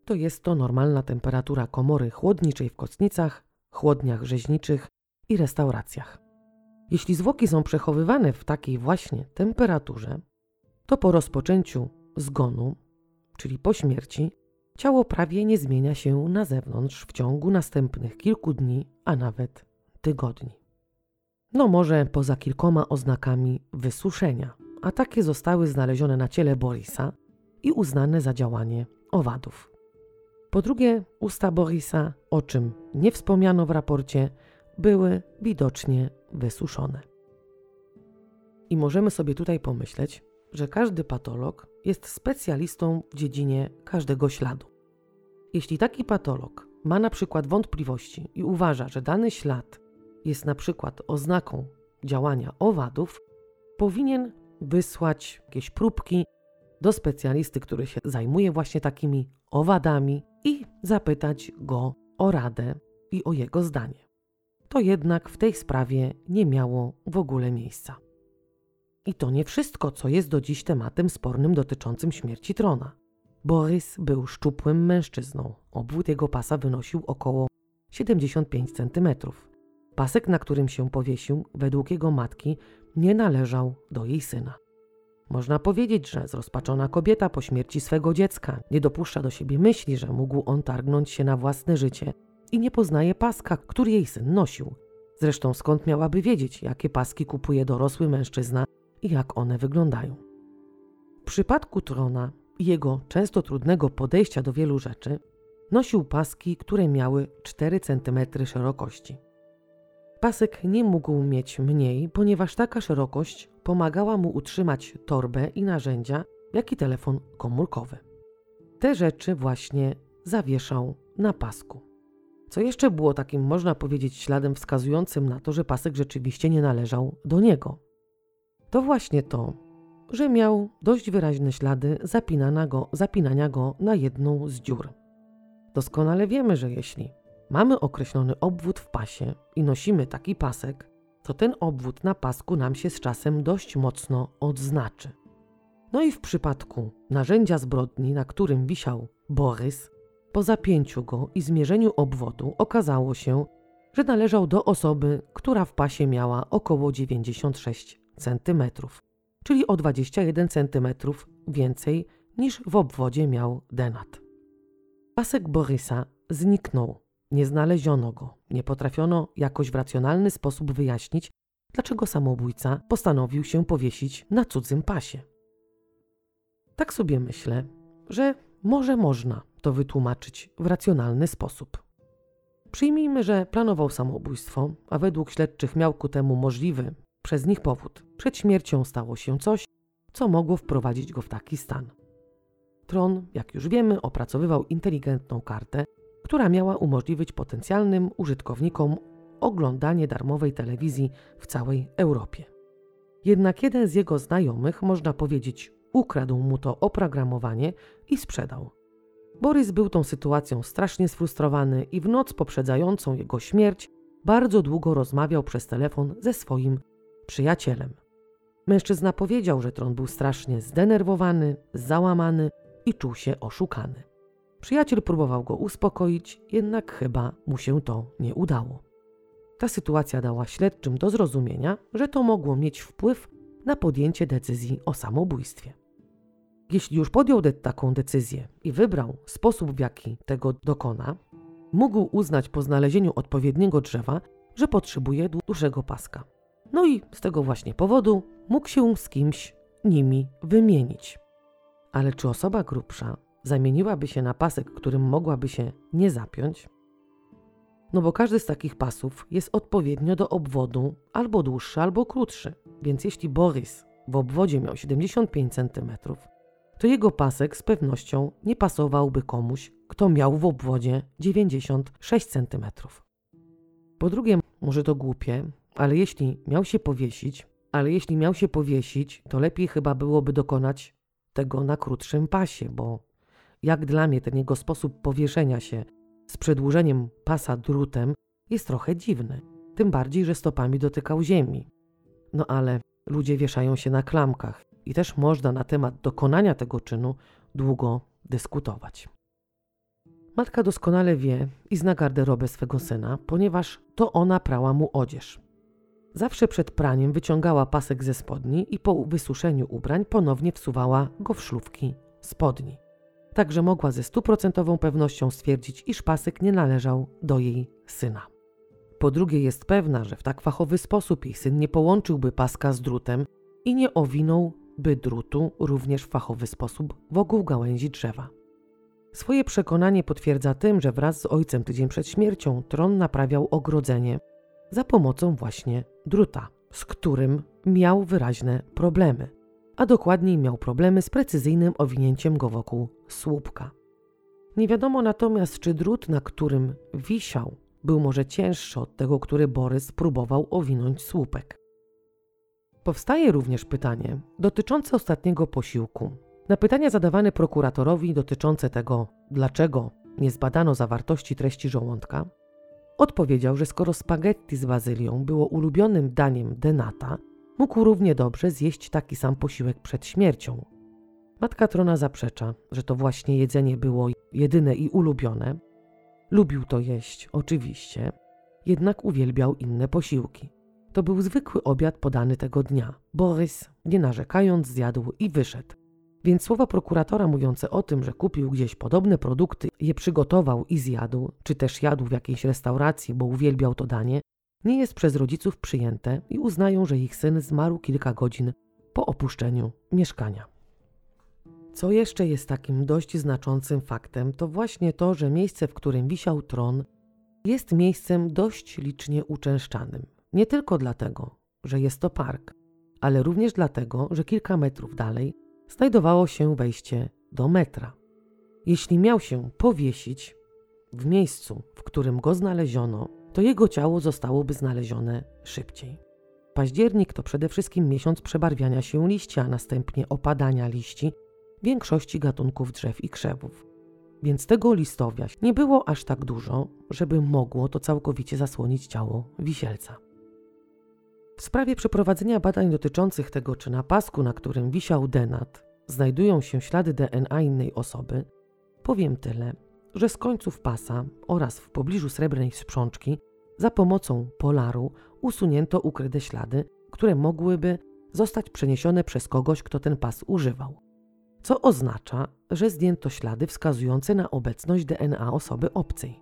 Speaker 1: to jest to normalna temperatura komory chłodniczej w kocnicach, chłodniach rzeźniczych i restauracjach. Jeśli zwłoki są przechowywane w takiej właśnie temperaturze, to po rozpoczęciu zgonu, czyli po śmierci, ciało prawie nie zmienia się na zewnątrz w ciągu następnych kilku dni, a nawet tygodni. No może poza kilkoma oznakami wysuszenia, a takie zostały znalezione na ciele Borisa i uznane za działanie owadów. Po drugie, usta Borisa, o czym nie wspomniano w raporcie, były widocznie wysuszone. I możemy sobie tutaj pomyśleć, że każdy patolog jest specjalistą w dziedzinie każdego śladu. Jeśli taki patolog ma na przykład wątpliwości i uważa, że dany ślad jest na przykład oznaką działania owadów, powinien wysłać jakieś próbki do specjalisty, który się zajmuje właśnie takimi owadami i zapytać go o radę i o jego zdanie. To jednak w tej sprawie nie miało w ogóle miejsca. I to nie wszystko, co jest do dziś tematem spornym dotyczącym śmierci trona. Borys był szczupłym mężczyzną. Obwód jego pasa wynosił około 75 cm. Pasek, na którym się powiesił, według jego matki, nie należał do jej syna. Można powiedzieć, że zrozpaczona kobieta po śmierci swego dziecka nie dopuszcza do siebie myśli, że mógł on targnąć się na własne życie i nie poznaje paska, który jej syn nosił. Zresztą skąd miałaby wiedzieć, jakie paski kupuje dorosły mężczyzna i jak one wyglądają. W przypadku trona i jego często trudnego podejścia do wielu rzeczy, nosił paski, które miały 4 cm szerokości. Pasek nie mógł mieć mniej, ponieważ taka szerokość pomagała mu utrzymać torbę i narzędzia, jak i telefon komórkowy. Te rzeczy właśnie zawieszał na pasku. Co jeszcze było takim, można powiedzieć, śladem wskazującym na to, że pasek rzeczywiście nie należał do niego? To właśnie to, że miał dość wyraźne ślady zapinania go, zapinania go na jedną z dziur. Doskonale wiemy, że jeśli mamy określony obwód w pasie i nosimy taki pasek, to ten obwód na pasku nam się z czasem dość mocno odznaczy. No i w przypadku narzędzia zbrodni, na którym wisiał Borys, po zapięciu go i zmierzeniu obwodu okazało się, że należał do osoby, która w pasie miała około 96 cm, czyli o 21 cm więcej niż w obwodzie miał Denat. Pasek Borysa zniknął Nie znaleziono go, nie potrafiono jakoś w racjonalny sposób wyjaśnić, dlaczego samobójca postanowił się powiesić na cudzym pasie. Tak sobie myślę, że może można to wytłumaczyć w racjonalny sposób. Przyjmijmy, że planował samobójstwo, a według śledczych miał ku temu możliwy przez nich powód. Przed śmiercią stało się coś, co mogło wprowadzić go w taki stan. Tron, jak już wiemy, opracowywał inteligentną kartę, która miała umożliwić potencjalnym użytkownikom oglądanie darmowej telewizji w całej Europie. Jednak jeden z jego znajomych, można powiedzieć, ukradł mu to oprogramowanie i sprzedał. Borys był tą sytuacją strasznie sfrustrowany i w noc poprzedzającą jego śmierć bardzo długo rozmawiał przez telefon ze swoim przyjacielem. Mężczyzna powiedział, że Tron był strasznie zdenerwowany, załamany i czuł się oszukany. Przyjaciel próbował go uspokoić, jednak chyba mu się to nie udało. Ta sytuacja dała śledczym do zrozumienia, że to mogło mieć wpływ na podjęcie decyzji o samobójstwie. Jeśli już podjął de taką decyzję i wybrał sposób, w jaki tego dokona, mógł uznać po znalezieniu odpowiedniego drzewa, że potrzebuje dłuższego paska. No i z tego właśnie powodu mógł się z kimś nimi wymienić. Ale czy osoba grubsza zamieniłaby się na pasek, którym mogłaby się nie zapiąć? No bo każdy z takich pasów jest odpowiednio do obwodu albo dłuższy, albo krótszy. Więc jeśli Boris w obwodzie miał 75 cm, to jego pasek z pewnością nie pasowałby komuś, kto miał w obwodzie 96 cm. Po drugie, może to głupie, ale jeśli miał się powiesić, ale jeśli miał się powiesić, to lepiej chyba byłoby dokonać tego na krótszym pasie, bo jak dla mnie ten jego sposób powieszenia się z przedłużeniem pasa drutem jest trochę dziwny. Tym bardziej, że stopami dotykał ziemi. No ale ludzie wieszają się na klamkach i też można na temat dokonania tego czynu długo dyskutować. Matka doskonale wie i zna garderobę swego syna, ponieważ to ona prała mu odzież. Zawsze przed praniem wyciągała pasek ze spodni i po wysuszeniu ubrań ponownie wsuwała go w szlufki spodni. Także mogła ze stuprocentową pewnością stwierdzić, iż pasek nie należał do jej syna. Po drugie, jest pewna, że w tak fachowy sposób jej syn nie połączyłby paska z drutem i nie owinął by drutu również w fachowy sposób wokół gałęzi drzewa. Swoje przekonanie potwierdza tym, że wraz z ojcem tydzień przed śmiercią Tron naprawiał ogrodzenie za pomocą właśnie druta, z którym miał wyraźne problemy, a dokładniej miał problemy z precyzyjnym owinięciem go wokół słupka. Nie wiadomo natomiast, czy drut, na którym wisiał, był może cięższy od tego, który Borys próbował owinąć słupek. Powstaje również pytanie dotyczące ostatniego posiłku. Na pytania zadawane prokuratorowi dotyczące tego, dlaczego nie zbadano zawartości treści żołądka, odpowiedział, że skoro spaghetti z bazylią było ulubionym daniem Denata, mógł równie dobrze zjeść taki sam posiłek przed śmiercią. Matka Trona zaprzecza, że to właśnie jedzenie było jedyne i ulubione. Lubił to jeść, oczywiście, jednak uwielbiał inne posiłki. To był zwykły obiad podany tego dnia. Borys, nie narzekając, zjadł i wyszedł. Więc słowa prokuratora mówiące o tym, że kupił gdzieś podobne produkty, je przygotował i zjadł, czy też jadł w jakiejś restauracji, bo uwielbiał to danie, nie jest przez rodziców przyjęte i uznają, że ich syn zmarł kilka godzin po opuszczeniu mieszkania. Co jeszcze jest takim dość znaczącym faktem, to właśnie to, że miejsce, w którym wisiał tron, jest miejscem dość licznie uczęszczanym. Nie tylko dlatego, że jest to park, ale również dlatego, że kilka metrów dalej znajdowało się wejście do metra. Jeśli miał się powiesić w miejscu, w którym go znaleziono, to jego ciało zostałoby znalezione szybciej. Październik to przede wszystkim miesiąc przebarwiania się liści, a następnie opadania liści większości gatunków drzew i krzewów. Więc tego listowia nie było aż tak dużo, żeby mogło to całkowicie zasłonić ciało wisielca. W sprawie przeprowadzenia badań dotyczących tego, czy na pasku, na którym wisiał denat, znajdują się ślady DNA innej osoby, powiem tyle, że z końców pasa oraz w pobliżu srebrnej sprzączki za pomocą polaru usunięto ukryte ślady, które mogłyby zostać przeniesione przez kogoś, kto ten pas używał. Co oznacza, że zdjęto ślady wskazujące na obecność DNA osoby obcej.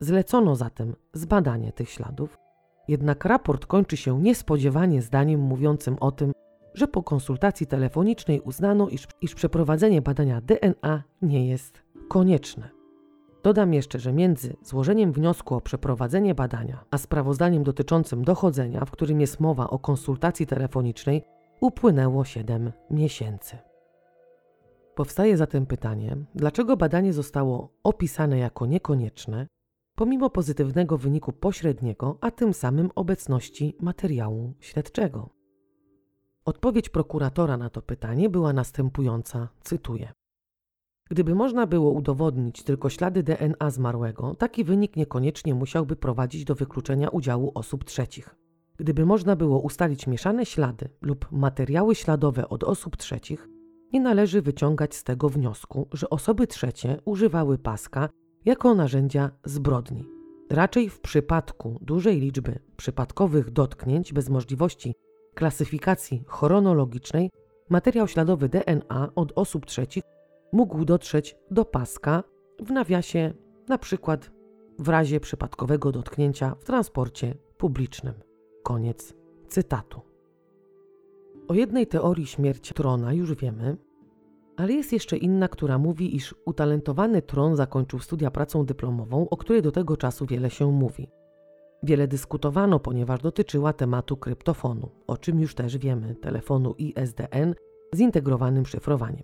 Speaker 1: Zlecono zatem zbadanie tych śladów, jednak raport kończy się niespodziewanie zdaniem mówiącym o tym, że po konsultacji telefonicznej uznano, iż, iż przeprowadzenie badania DNA nie jest konieczne. Dodam jeszcze, że między złożeniem wniosku o przeprowadzenie badania a sprawozdaniem dotyczącym dochodzenia, w którym jest mowa o konsultacji telefonicznej, upłynęło 7 miesięcy. Powstaje zatem pytanie, dlaczego badanie zostało opisane jako niekonieczne, pomimo pozytywnego wyniku pośredniego, a tym samym obecności materiału śledczego. Odpowiedź prokuratora na to pytanie była następująca, cytuję. Gdyby można było udowodnić tylko ślady DNA zmarłego, taki wynik niekoniecznie musiałby prowadzić do wykluczenia udziału osób trzecich. Gdyby można było ustalić mieszane ślady lub materiały śladowe od osób trzecich, nie należy wyciągać z tego wniosku, że osoby trzecie używały paska jako narzędzia zbrodni. Raczej w przypadku dużej liczby przypadkowych dotknięć bez możliwości klasyfikacji chronologicznej, materiał śladowy DNA od osób trzecich mógł dotrzeć do paska w nawiasie, na przykład w razie przypadkowego dotknięcia w transporcie publicznym. Koniec cytatu. O jednej teorii śmierci Trona już wiemy, ale jest jeszcze inna, która mówi, iż utalentowany Tron zakończył studia pracą dyplomową, o której do tego czasu wiele się mówi. Wiele dyskutowano, ponieważ dotyczyła tematu kryptofonu, o czym już też wiemy, telefonu ISDN z integrowanym szyfrowaniem.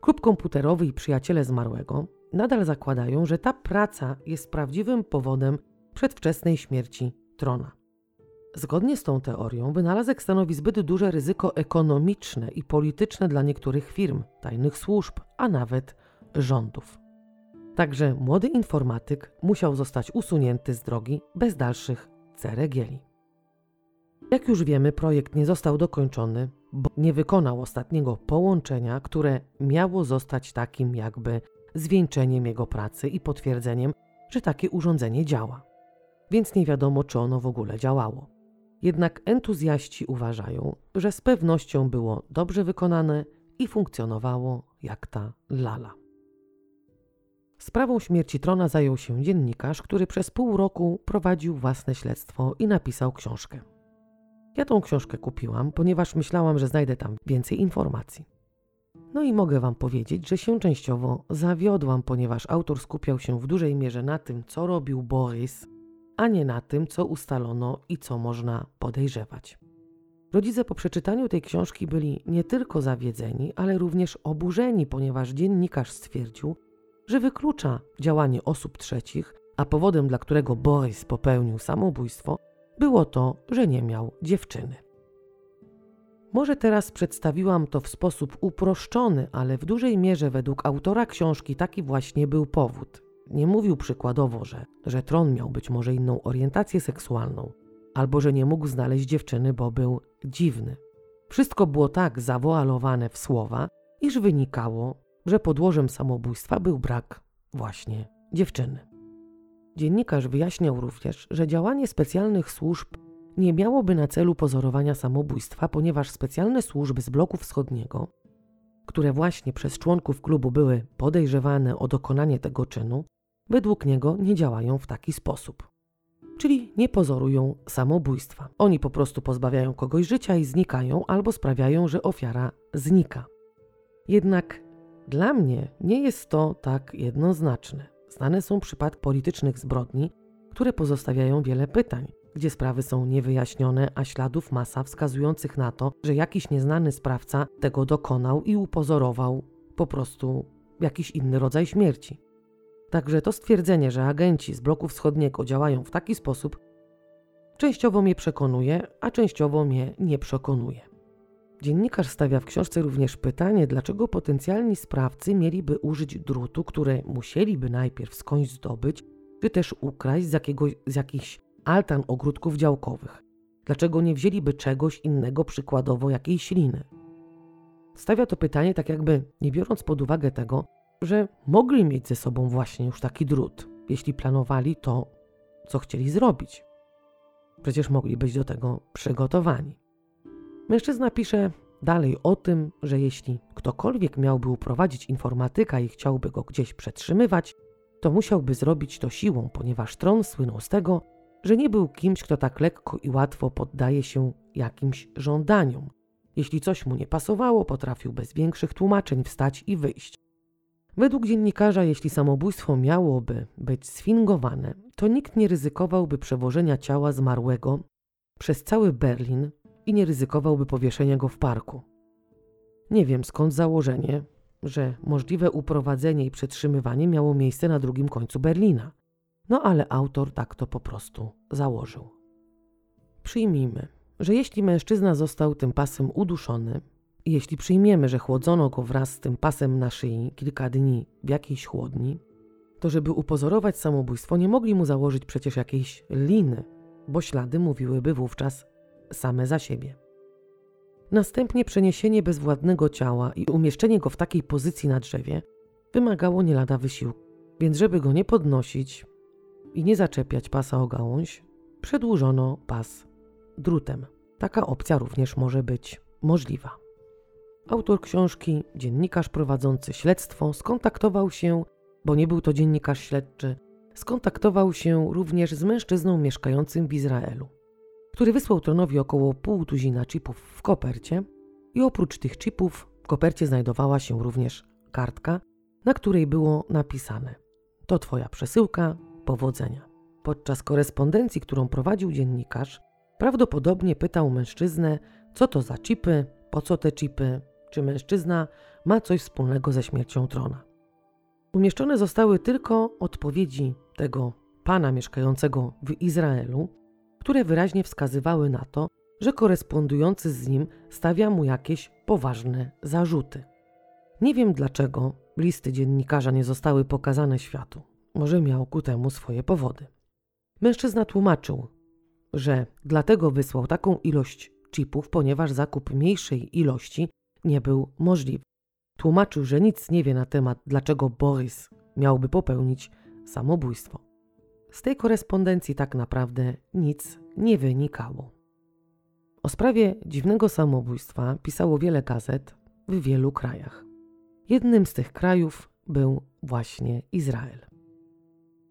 Speaker 1: Klub komputerowy i przyjaciele zmarłego nadal zakładają, że ta praca jest prawdziwym powodem przedwczesnej śmierci Trona. Zgodnie z tą teorią, wynalazek stanowi zbyt duże ryzyko ekonomiczne i polityczne dla niektórych firm, tajnych służb, a nawet rządów. Także młody informatyk musiał zostać usunięty z drogi bez dalszych ceregieli. Jak już wiemy, projekt nie został dokończony, bo nie wykonał ostatniego połączenia, które miało zostać takim jakby zwieńczeniem jego pracy i potwierdzeniem, że takie urządzenie działa. Więc nie wiadomo, czy ono w ogóle działało. Jednak entuzjaści uważają, że z pewnością było dobrze wykonane i funkcjonowało jak ta lala. Sprawą śmierci Trona zajął się dziennikarz, który przez pół roku prowadził własne śledztwo i napisał książkę. Ja tą książkę kupiłam, ponieważ myślałam, że znajdę tam więcej informacji. No i mogę Wam powiedzieć, że się częściowo zawiodłam, ponieważ autor skupiał się w dużej mierze na tym, co robił Boris, a nie na tym, co ustalono i co można podejrzewać. Rodzice po przeczytaniu tej książki byli nie tylko zawiedzeni, ale również oburzeni, ponieważ dziennikarz stwierdził, że wyklucza działanie osób trzecich, a powodem, dla którego Boris popełnił samobójstwo, było to, że nie miał dziewczyny. Może teraz przedstawiłam to w sposób uproszczony, ale w dużej mierze według autora książki taki właśnie był powód. Nie mówił przykładowo, że, że Tron miał być może inną orientację seksualną, albo że nie mógł znaleźć dziewczyny, bo był dziwny. Wszystko było tak zawoalowane w słowa, iż wynikało, że podłożem samobójstwa był brak właśnie dziewczyny. Dziennikarz wyjaśniał również, że działanie specjalnych służb nie miałoby na celu pozorowania samobójstwa, ponieważ specjalne służby z bloku wschodniego, które właśnie przez członków klubu były podejrzewane o dokonanie tego czynu, według niego nie działają w taki sposób. Czyli nie pozorują samobójstwa. Oni po prostu pozbawiają kogoś życia i znikają, albo sprawiają, że ofiara znika. Jednak dla mnie nie jest to tak jednoznaczne. Znane są przypadki politycznych zbrodni, które pozostawiają wiele pytań, gdzie sprawy są niewyjaśnione, a śladów masa wskazujących na to, że jakiś nieznany sprawca tego dokonał i upozorował po prostu jakiś inny rodzaj śmierci. Także to stwierdzenie, że agenci z bloku wschodniego działają w taki sposób, częściowo mnie przekonuje, a częściowo mnie nie przekonuje. Dziennikarz stawia w książce również pytanie, dlaczego potencjalni sprawcy mieliby użyć drutu, które musieliby najpierw skądś zdobyć, czy też ukraść z, jakiegoś, z jakichś altan ogródków działkowych. Dlaczego nie wzięliby czegoś innego, przykładowo jakiejś liny? Stawia to pytanie tak jakby nie biorąc pod uwagę tego, że mogli mieć ze sobą właśnie już taki drut, jeśli planowali to, co chcieli zrobić. Przecież mogli być do tego przygotowani. Mężczyzna pisze dalej o tym, że jeśli ktokolwiek miałby uprowadzić informatyka i chciałby go gdzieś przetrzymywać, to musiałby zrobić to siłą, ponieważ tron słynął z tego, że nie był kimś, kto tak lekko i łatwo poddaje się jakimś żądaniom. Jeśli coś mu nie pasowało, potrafił bez większych tłumaczeń wstać i wyjść. Według dziennikarza, jeśli samobójstwo miałoby być sfingowane, to nikt nie ryzykowałby przewożenia ciała zmarłego przez cały Berlin i nie ryzykowałby powieszenia go w parku. Nie wiem skąd założenie, że możliwe uprowadzenie i przetrzymywanie miało miejsce na drugim końcu Berlina. No ale autor tak to po prostu założył. Przyjmijmy, że jeśli mężczyzna został tym pasem uduszony, jeśli przyjmiemy, że chłodzono go wraz z tym pasem na szyi kilka dni w jakiejś chłodni, to żeby upozorować samobójstwo, nie mogli mu założyć przecież jakiejś liny, bo ślady mówiłyby wówczas same za siebie. Następnie przeniesienie bezwładnego ciała i umieszczenie go w takiej pozycji na drzewie wymagało nie lada wysiłku, więc żeby go nie podnosić i nie zaczepiać pasa o gałąź, przedłużono pas drutem. Taka opcja również może być możliwa. Autor książki, dziennikarz prowadzący śledztwo, skontaktował się, bo nie był to dziennikarz śledczy, skontaktował się również z mężczyzną mieszkającym w Izraelu, który wysłał tronowi około pół tuzina chipów w kopercie i oprócz tych chipów w kopercie znajdowała się również kartka, na której było napisane: To twoja przesyłka, powodzenia. Podczas korespondencji, którą prowadził dziennikarz, prawdopodobnie pytał mężczyznę, co to za chipy, po co te chipy, czy mężczyzna ma coś wspólnego ze śmiercią trona. Umieszczone zostały tylko odpowiedzi tego pana mieszkającego w Izraelu, które wyraźnie wskazywały na to, że korespondujący z nim stawia mu jakieś poważne zarzuty. Nie wiem dlaczego listy dziennikarza nie zostały pokazane światu. Może miał ku temu swoje powody. Mężczyzna tłumaczył, że dlatego wysłał taką ilość chipów, ponieważ zakup mniejszej ilości nie był możliwy. Tłumaczył, że nic nie wie na temat, dlaczego Borys miałby popełnić samobójstwo. Z tej korespondencji tak naprawdę nic nie wynikało. O sprawie dziwnego samobójstwa pisało wiele gazet w wielu krajach. Jednym z tych krajów był właśnie Izrael.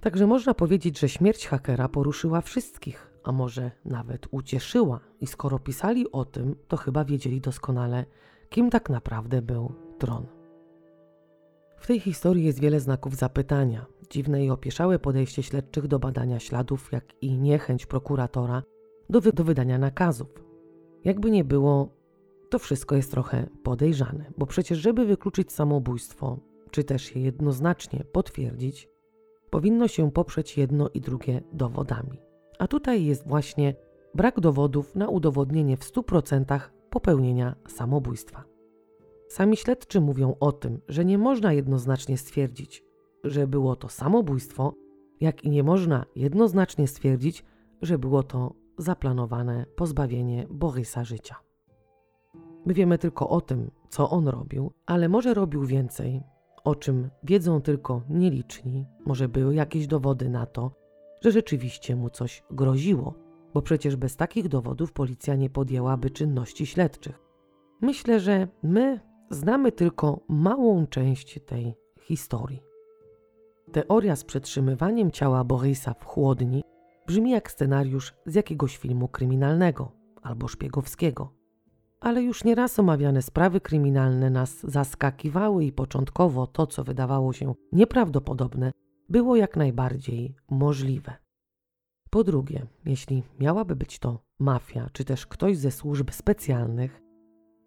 Speaker 1: Także można powiedzieć, że śmierć hakera poruszyła wszystkich, a może nawet ucieszyła, i skoro pisali o tym, to chyba wiedzieli doskonale, kim tak naprawdę był tron. W tej historii jest wiele znaków zapytania, dziwne i opieszałe podejście śledczych do badania śladów, jak i niechęć prokuratora do, wy do wydania nakazów. Jakby nie było, to wszystko jest trochę podejrzane, bo przecież, żeby wykluczyć samobójstwo, czy też je jednoznacznie potwierdzić, powinno się poprzeć jedno i drugie dowodami. A tutaj jest właśnie brak dowodów na udowodnienie w 100% popełnienia samobójstwa. Sami śledczy mówią o tym, że nie można jednoznacznie stwierdzić, że było to samobójstwo, jak i nie można jednoznacznie stwierdzić, że było to zaplanowane pozbawienie Borysa życia. My wiemy tylko o tym, co on robił, ale może robił więcej, o czym wiedzą tylko nieliczni, może były jakieś dowody na to, że rzeczywiście mu coś groziło, bo przecież bez takich dowodów policja nie podjęłaby czynności śledczych. Myślę, że my znamy tylko małą część tej historii. Teoria z przetrzymywaniem ciała Borysa w chłodni brzmi jak scenariusz z jakiegoś filmu kryminalnego albo szpiegowskiego. Ale już nieraz omawiane sprawy kryminalne nas zaskakiwały i początkowo to, co wydawało się nieprawdopodobne, było jak najbardziej możliwe. Po drugie, jeśli miałaby być to mafia, czy też ktoś ze służb specjalnych,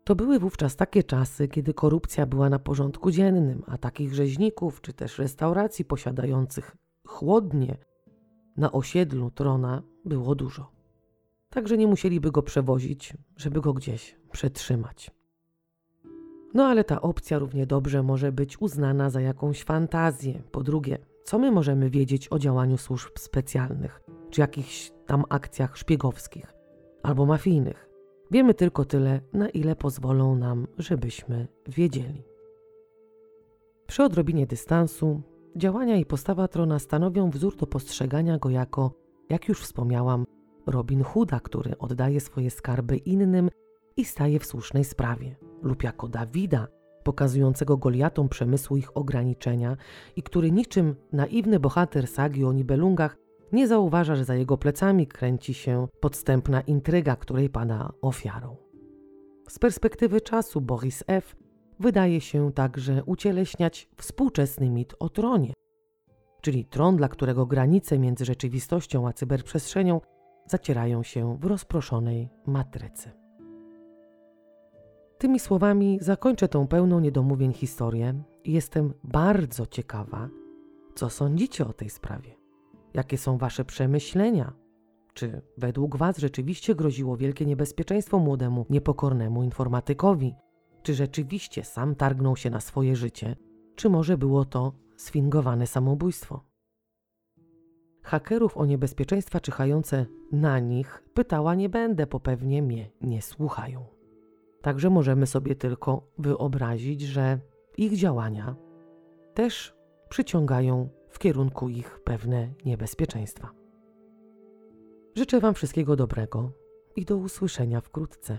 Speaker 1: to były wówczas takie czasy, kiedy korupcja była na porządku dziennym, a takich rzeźników, czy też restauracji posiadających chłodnie na osiedlu trona było dużo. Także nie musieliby go przewozić, żeby go gdzieś przetrzymać. No ale ta opcja równie dobrze może być uznana za jakąś fantazję. Po drugie, co my możemy wiedzieć o działaniu służb specjalnych? Czy jakichś tam akcjach szpiegowskich albo mafijnych. Wiemy tylko tyle, na ile pozwolą nam, żebyśmy wiedzieli. Przy odrobinie dystansu, działania i postawa trona stanowią wzór do postrzegania go jako, jak już wspomniałam, Robin Hooda, który oddaje swoje skarby innym i staje w słusznej sprawie, lub jako Dawida, pokazującego Goliatom przemysłu ich ograniczenia i który niczym naiwny bohater sagi o Nibelungach nie zauważa, że za jego plecami kręci się podstępna intryga, której pada ofiarą. Z perspektywy czasu Boris F. wydaje się także ucieleśniać współczesny mit o tronie, czyli tron, dla którego granice między rzeczywistością a cyberprzestrzenią zacierają się w rozproszonej matrycy. Tymi słowami zakończę tą pełną niedomówień historię i jestem bardzo ciekawa, co sądzicie o tej sprawie. Jakie są Wasze przemyślenia? Czy według Was rzeczywiście groziło wielkie niebezpieczeństwo młodemu, niepokornemu informatykowi? Czy rzeczywiście sam targnął się na swoje życie? Czy może było to sfingowane samobójstwo? Hakerów o niebezpieczeństwa czyhające na nich pytała nie będę, bo pewnie mnie nie słuchają. Także możemy sobie tylko wyobrazić, że ich działania też przyciągają w kierunku ich pewne niebezpieczeństwa. Życzę Wam wszystkiego dobrego i do usłyszenia wkrótce.